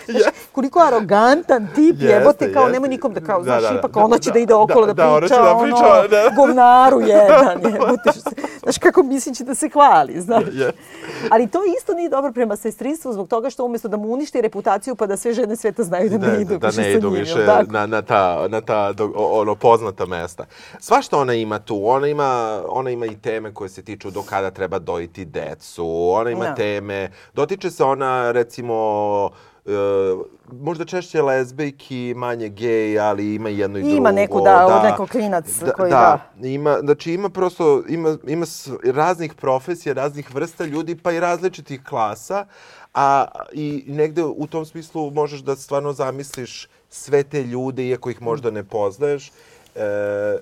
znaš, koliko je arogantan tip Jeste, jebote kao jeste. nemoj nikom da kao Da, znaš da, da. ipak ona će Da, da ide okolo da, da, da, priča da ono priča, da. govnaru jedan jebote. što se- Znaš kako mislim će da se hvali, znaš. Je. Ali to isto nije dobro prema sestrinstvu zbog toga što umjesto da mu uništi reputaciju pa da sve žene sveta znaju da, ne idu da više ne idu više na, na ta, na ta do, ono poznata mesta. Svašta ona ima tu. Ona ima, ona ima i teme koje se tiču do kada treba dojiti decu. Ona ima Da. teme. Dotiče se ona recimo e, možda češće lezbejki, manje gej, ali ima i jedno i drugo. Ima neku, da, neko klinac koji da. Ima, znači ima prosto, ima, ima raznih profesija, raznih vrsta ljudi, pa i različitih klasa, a i negde u tom smislu možeš da stvarno zamisliš sve te ljude, iako ih možda ne poznaješ,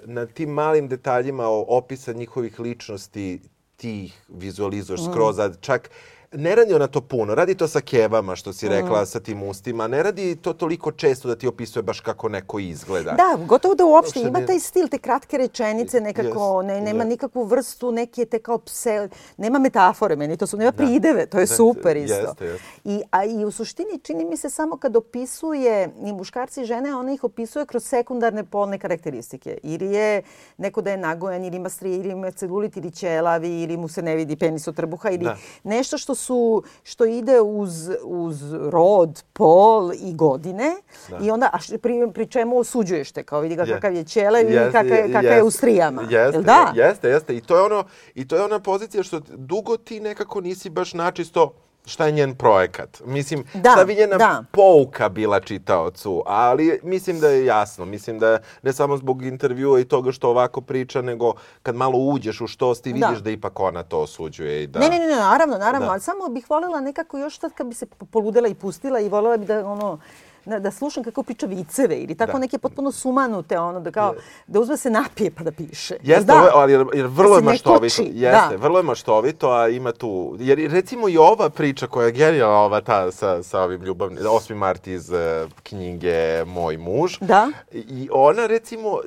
na tim malim detaljima opisa njihovih ličnosti ti ih vizualizuješ skroz, a čak ne radi ona to puno, radi to sa kevama, što si rekla, sa tim ustima, ne radi to toliko često da ti opisuje baš kako neko izgleda. Da, gotovo da uopšte Uopšte ima taj stil, te kratke rečenice nekako, ne, nema je. nikakvu vrstu, neke te kao pse, nema metafore meni, to su, nema prideve, to je super isto. jeste, jeste. I, a i u suštini čini mi se samo kad opisuje i muškarci i žene, ona ih opisuje kroz sekundarne polne karakteristike. Ili je neko da je nagojan, ili ima strije, ili ima celulit, ili ćelavi, ili mu se ne vidi penis od trbuha, ili Da. nešto što su što ide uz, uz rod, pol i godine i onda a š- pri, pri čemu osuđuješ te kao vidi ga kakav je ćelav i kakav, je- kakav je u strijama. Jeste, Jel da? jeste, jeste. I to je ono i to je ona pozicija što dugo ti nekako nisi baš načisto šta je njen projekat. Mislim, Da, šta bi njena da. pouka bila čitaocu, ali mislim da je jasno. Mislim da ne samo zbog intervjua i toga što ovako priča, nego kad malo uđeš u što ti Da. vidiš da ipak ona to osuđuje i da... Ne, ne, ne, naravno, naravno, Da. ali samo bih voljela nekako još sad kad bi se poludela i pustila i voljela bi da ono da, da slušam kako priča viceve ili tako Da. neke potpuno sumanute, ono, da kao, da uzme se napije pa da piše. Jeste, da? ali jer, jer vrlo Da je maštovito. Jeste, da. vrlo je maštovito, a ima tu... Jer recimo i ova priča koja je genijalna, ova ta sa, sa ovim ljubavnim... 8. mart iz eh, knjige Moj muž. Da. I ona recimo...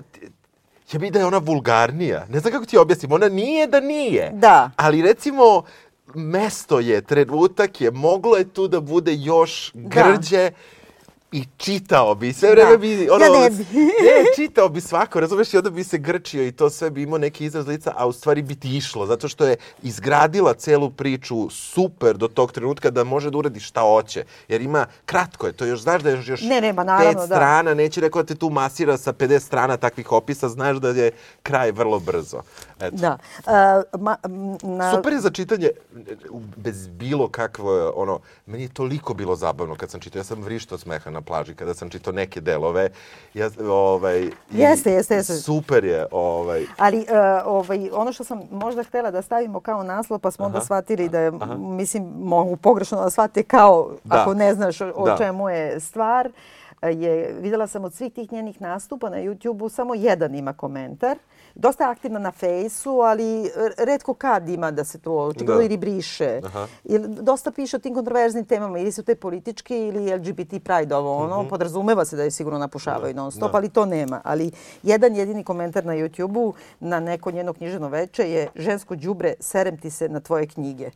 Ja bih da je ona vulgarnija. Ne znam kako ti objasnim. Ona nije da nije. Da. Ali recimo, mesto je, trenutak je, moglo je tu da bude još grđe i čitao bi, sve vreme Da. bi... Ja ne bi. ne, čitao bi svako, razumeš, i onda bi se grčio i to sve bi imao neki izraz lica, a u stvari bi ti išlo, zato što je izgradila celu priču super do tog trenutka da može da uradi šta hoće. Jer ima, kratko je, to još znaš da je još Ne, ne, ma naravno, pet da. strana, neće rekao da te tu masira sa 50 strana takvih opisa, znaš da je kraj vrlo brzo. Eto. Da. Uh, ma, na, Super je za čitanje bez bilo kakvo, ono, meni je toliko bilo zabavno kad sam čitao, ja sam vrištao smeha na plaži kada sam čitao neke delove. Ja, ovaj, Jeste, jeste, jeste. Super je, ovaj, Ali uh, ovaj, ono što sam možda htjela da stavimo kao naslov, pa smo onda shvatili da je, mislim, mogu pogrešno da shvatite kao, Da. ako ne znaš o, o Da. čemu je stvar, je, videla sam od svih tih njenih nastupa na YouTube-u, samo jedan ima komentar. Dosta je aktivna na fejsu, ali redko kad ima da se to očigledno ili briše. Aha. Ili dosta piše o tim kontroverznim temama, ili su te politički ili LGBT pride ovo ono. Mm -hmm. Podrazumeva se da je sigurno napušavaju da. non stop, da. ali to nema. Ali jedan jedini komentar na YouTube-u na neko njeno knjiženo veče je žensko đubre, serem ti se na tvoje knjige.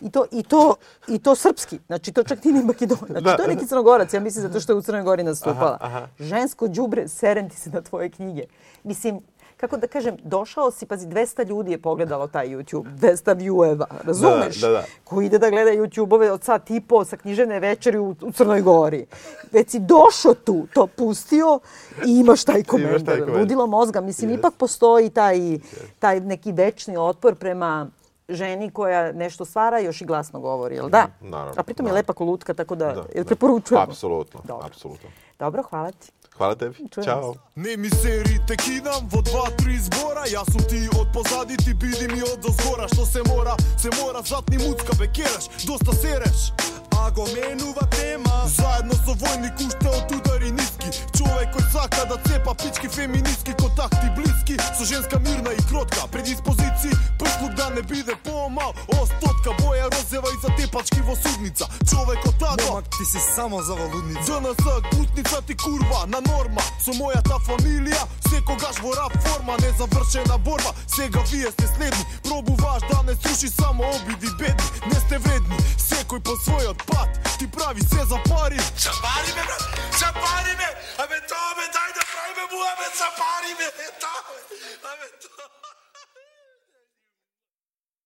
I to, i, to, I to srpski. Znači, to čak nije ni Makedon. Znači, da. to je neki crnogorac, ja mislim, zato što je u Crnoj Gori nastupala. Aha, aha. Žensko đubre, serem ti se na tvoje knjige. Mislim, kako da kažem, došao si, pazi, 200 ljudi je pogledalo taj YouTube, 200 vieweva, razumeš? Da, da, da. Ko ide da gleda YouTube-ove od sat i po sa knjižene večeri u, u Crnoj Gori. Već si došao tu, to pustio i imaš taj komentar. Ludilo mozga. Mislim, yes. ipak postoji taj, taj neki večni otpor prema ženi koja nešto stvara još i glasno govori, jel da? Naravno. A pritom je lepa kolutka, tako da, da jel preporučujemo? Apsolutno, Dobro. apsolutno. Dobro, hvala ti. Hvala tebi. Čujem Ćao. Ne mi seri te kidam vo dva, tri zbora Ja sam ti od pozadi, ti bidi mi od zgora Što se mora, se mora zatni mucka bekeraš Dosta sereš а го менува тема. Заедно со војник уште од удари ниски. Човек кој сака да цепа пички феминистки контакти блиски Со женска мирна и кротка предиспозиции Прслуг да не биде помал. Остотка боја розева и за тепачки во судница. Човекот тако Момак ти си само за валудница. ДНС гутница ти курва на норма. Со мојата фамилија секогаш во рап форма. Незавршена борба сега вие сте следни. Пробуваш да не слуши само обиди бедни. Не сте вредни секој по својот пат Ти прави се за пари. За пари ме, брат, за пари ме. Абе тоа ме, дај да правиме муабет за пари ме. Е тоа бе, абе тоа.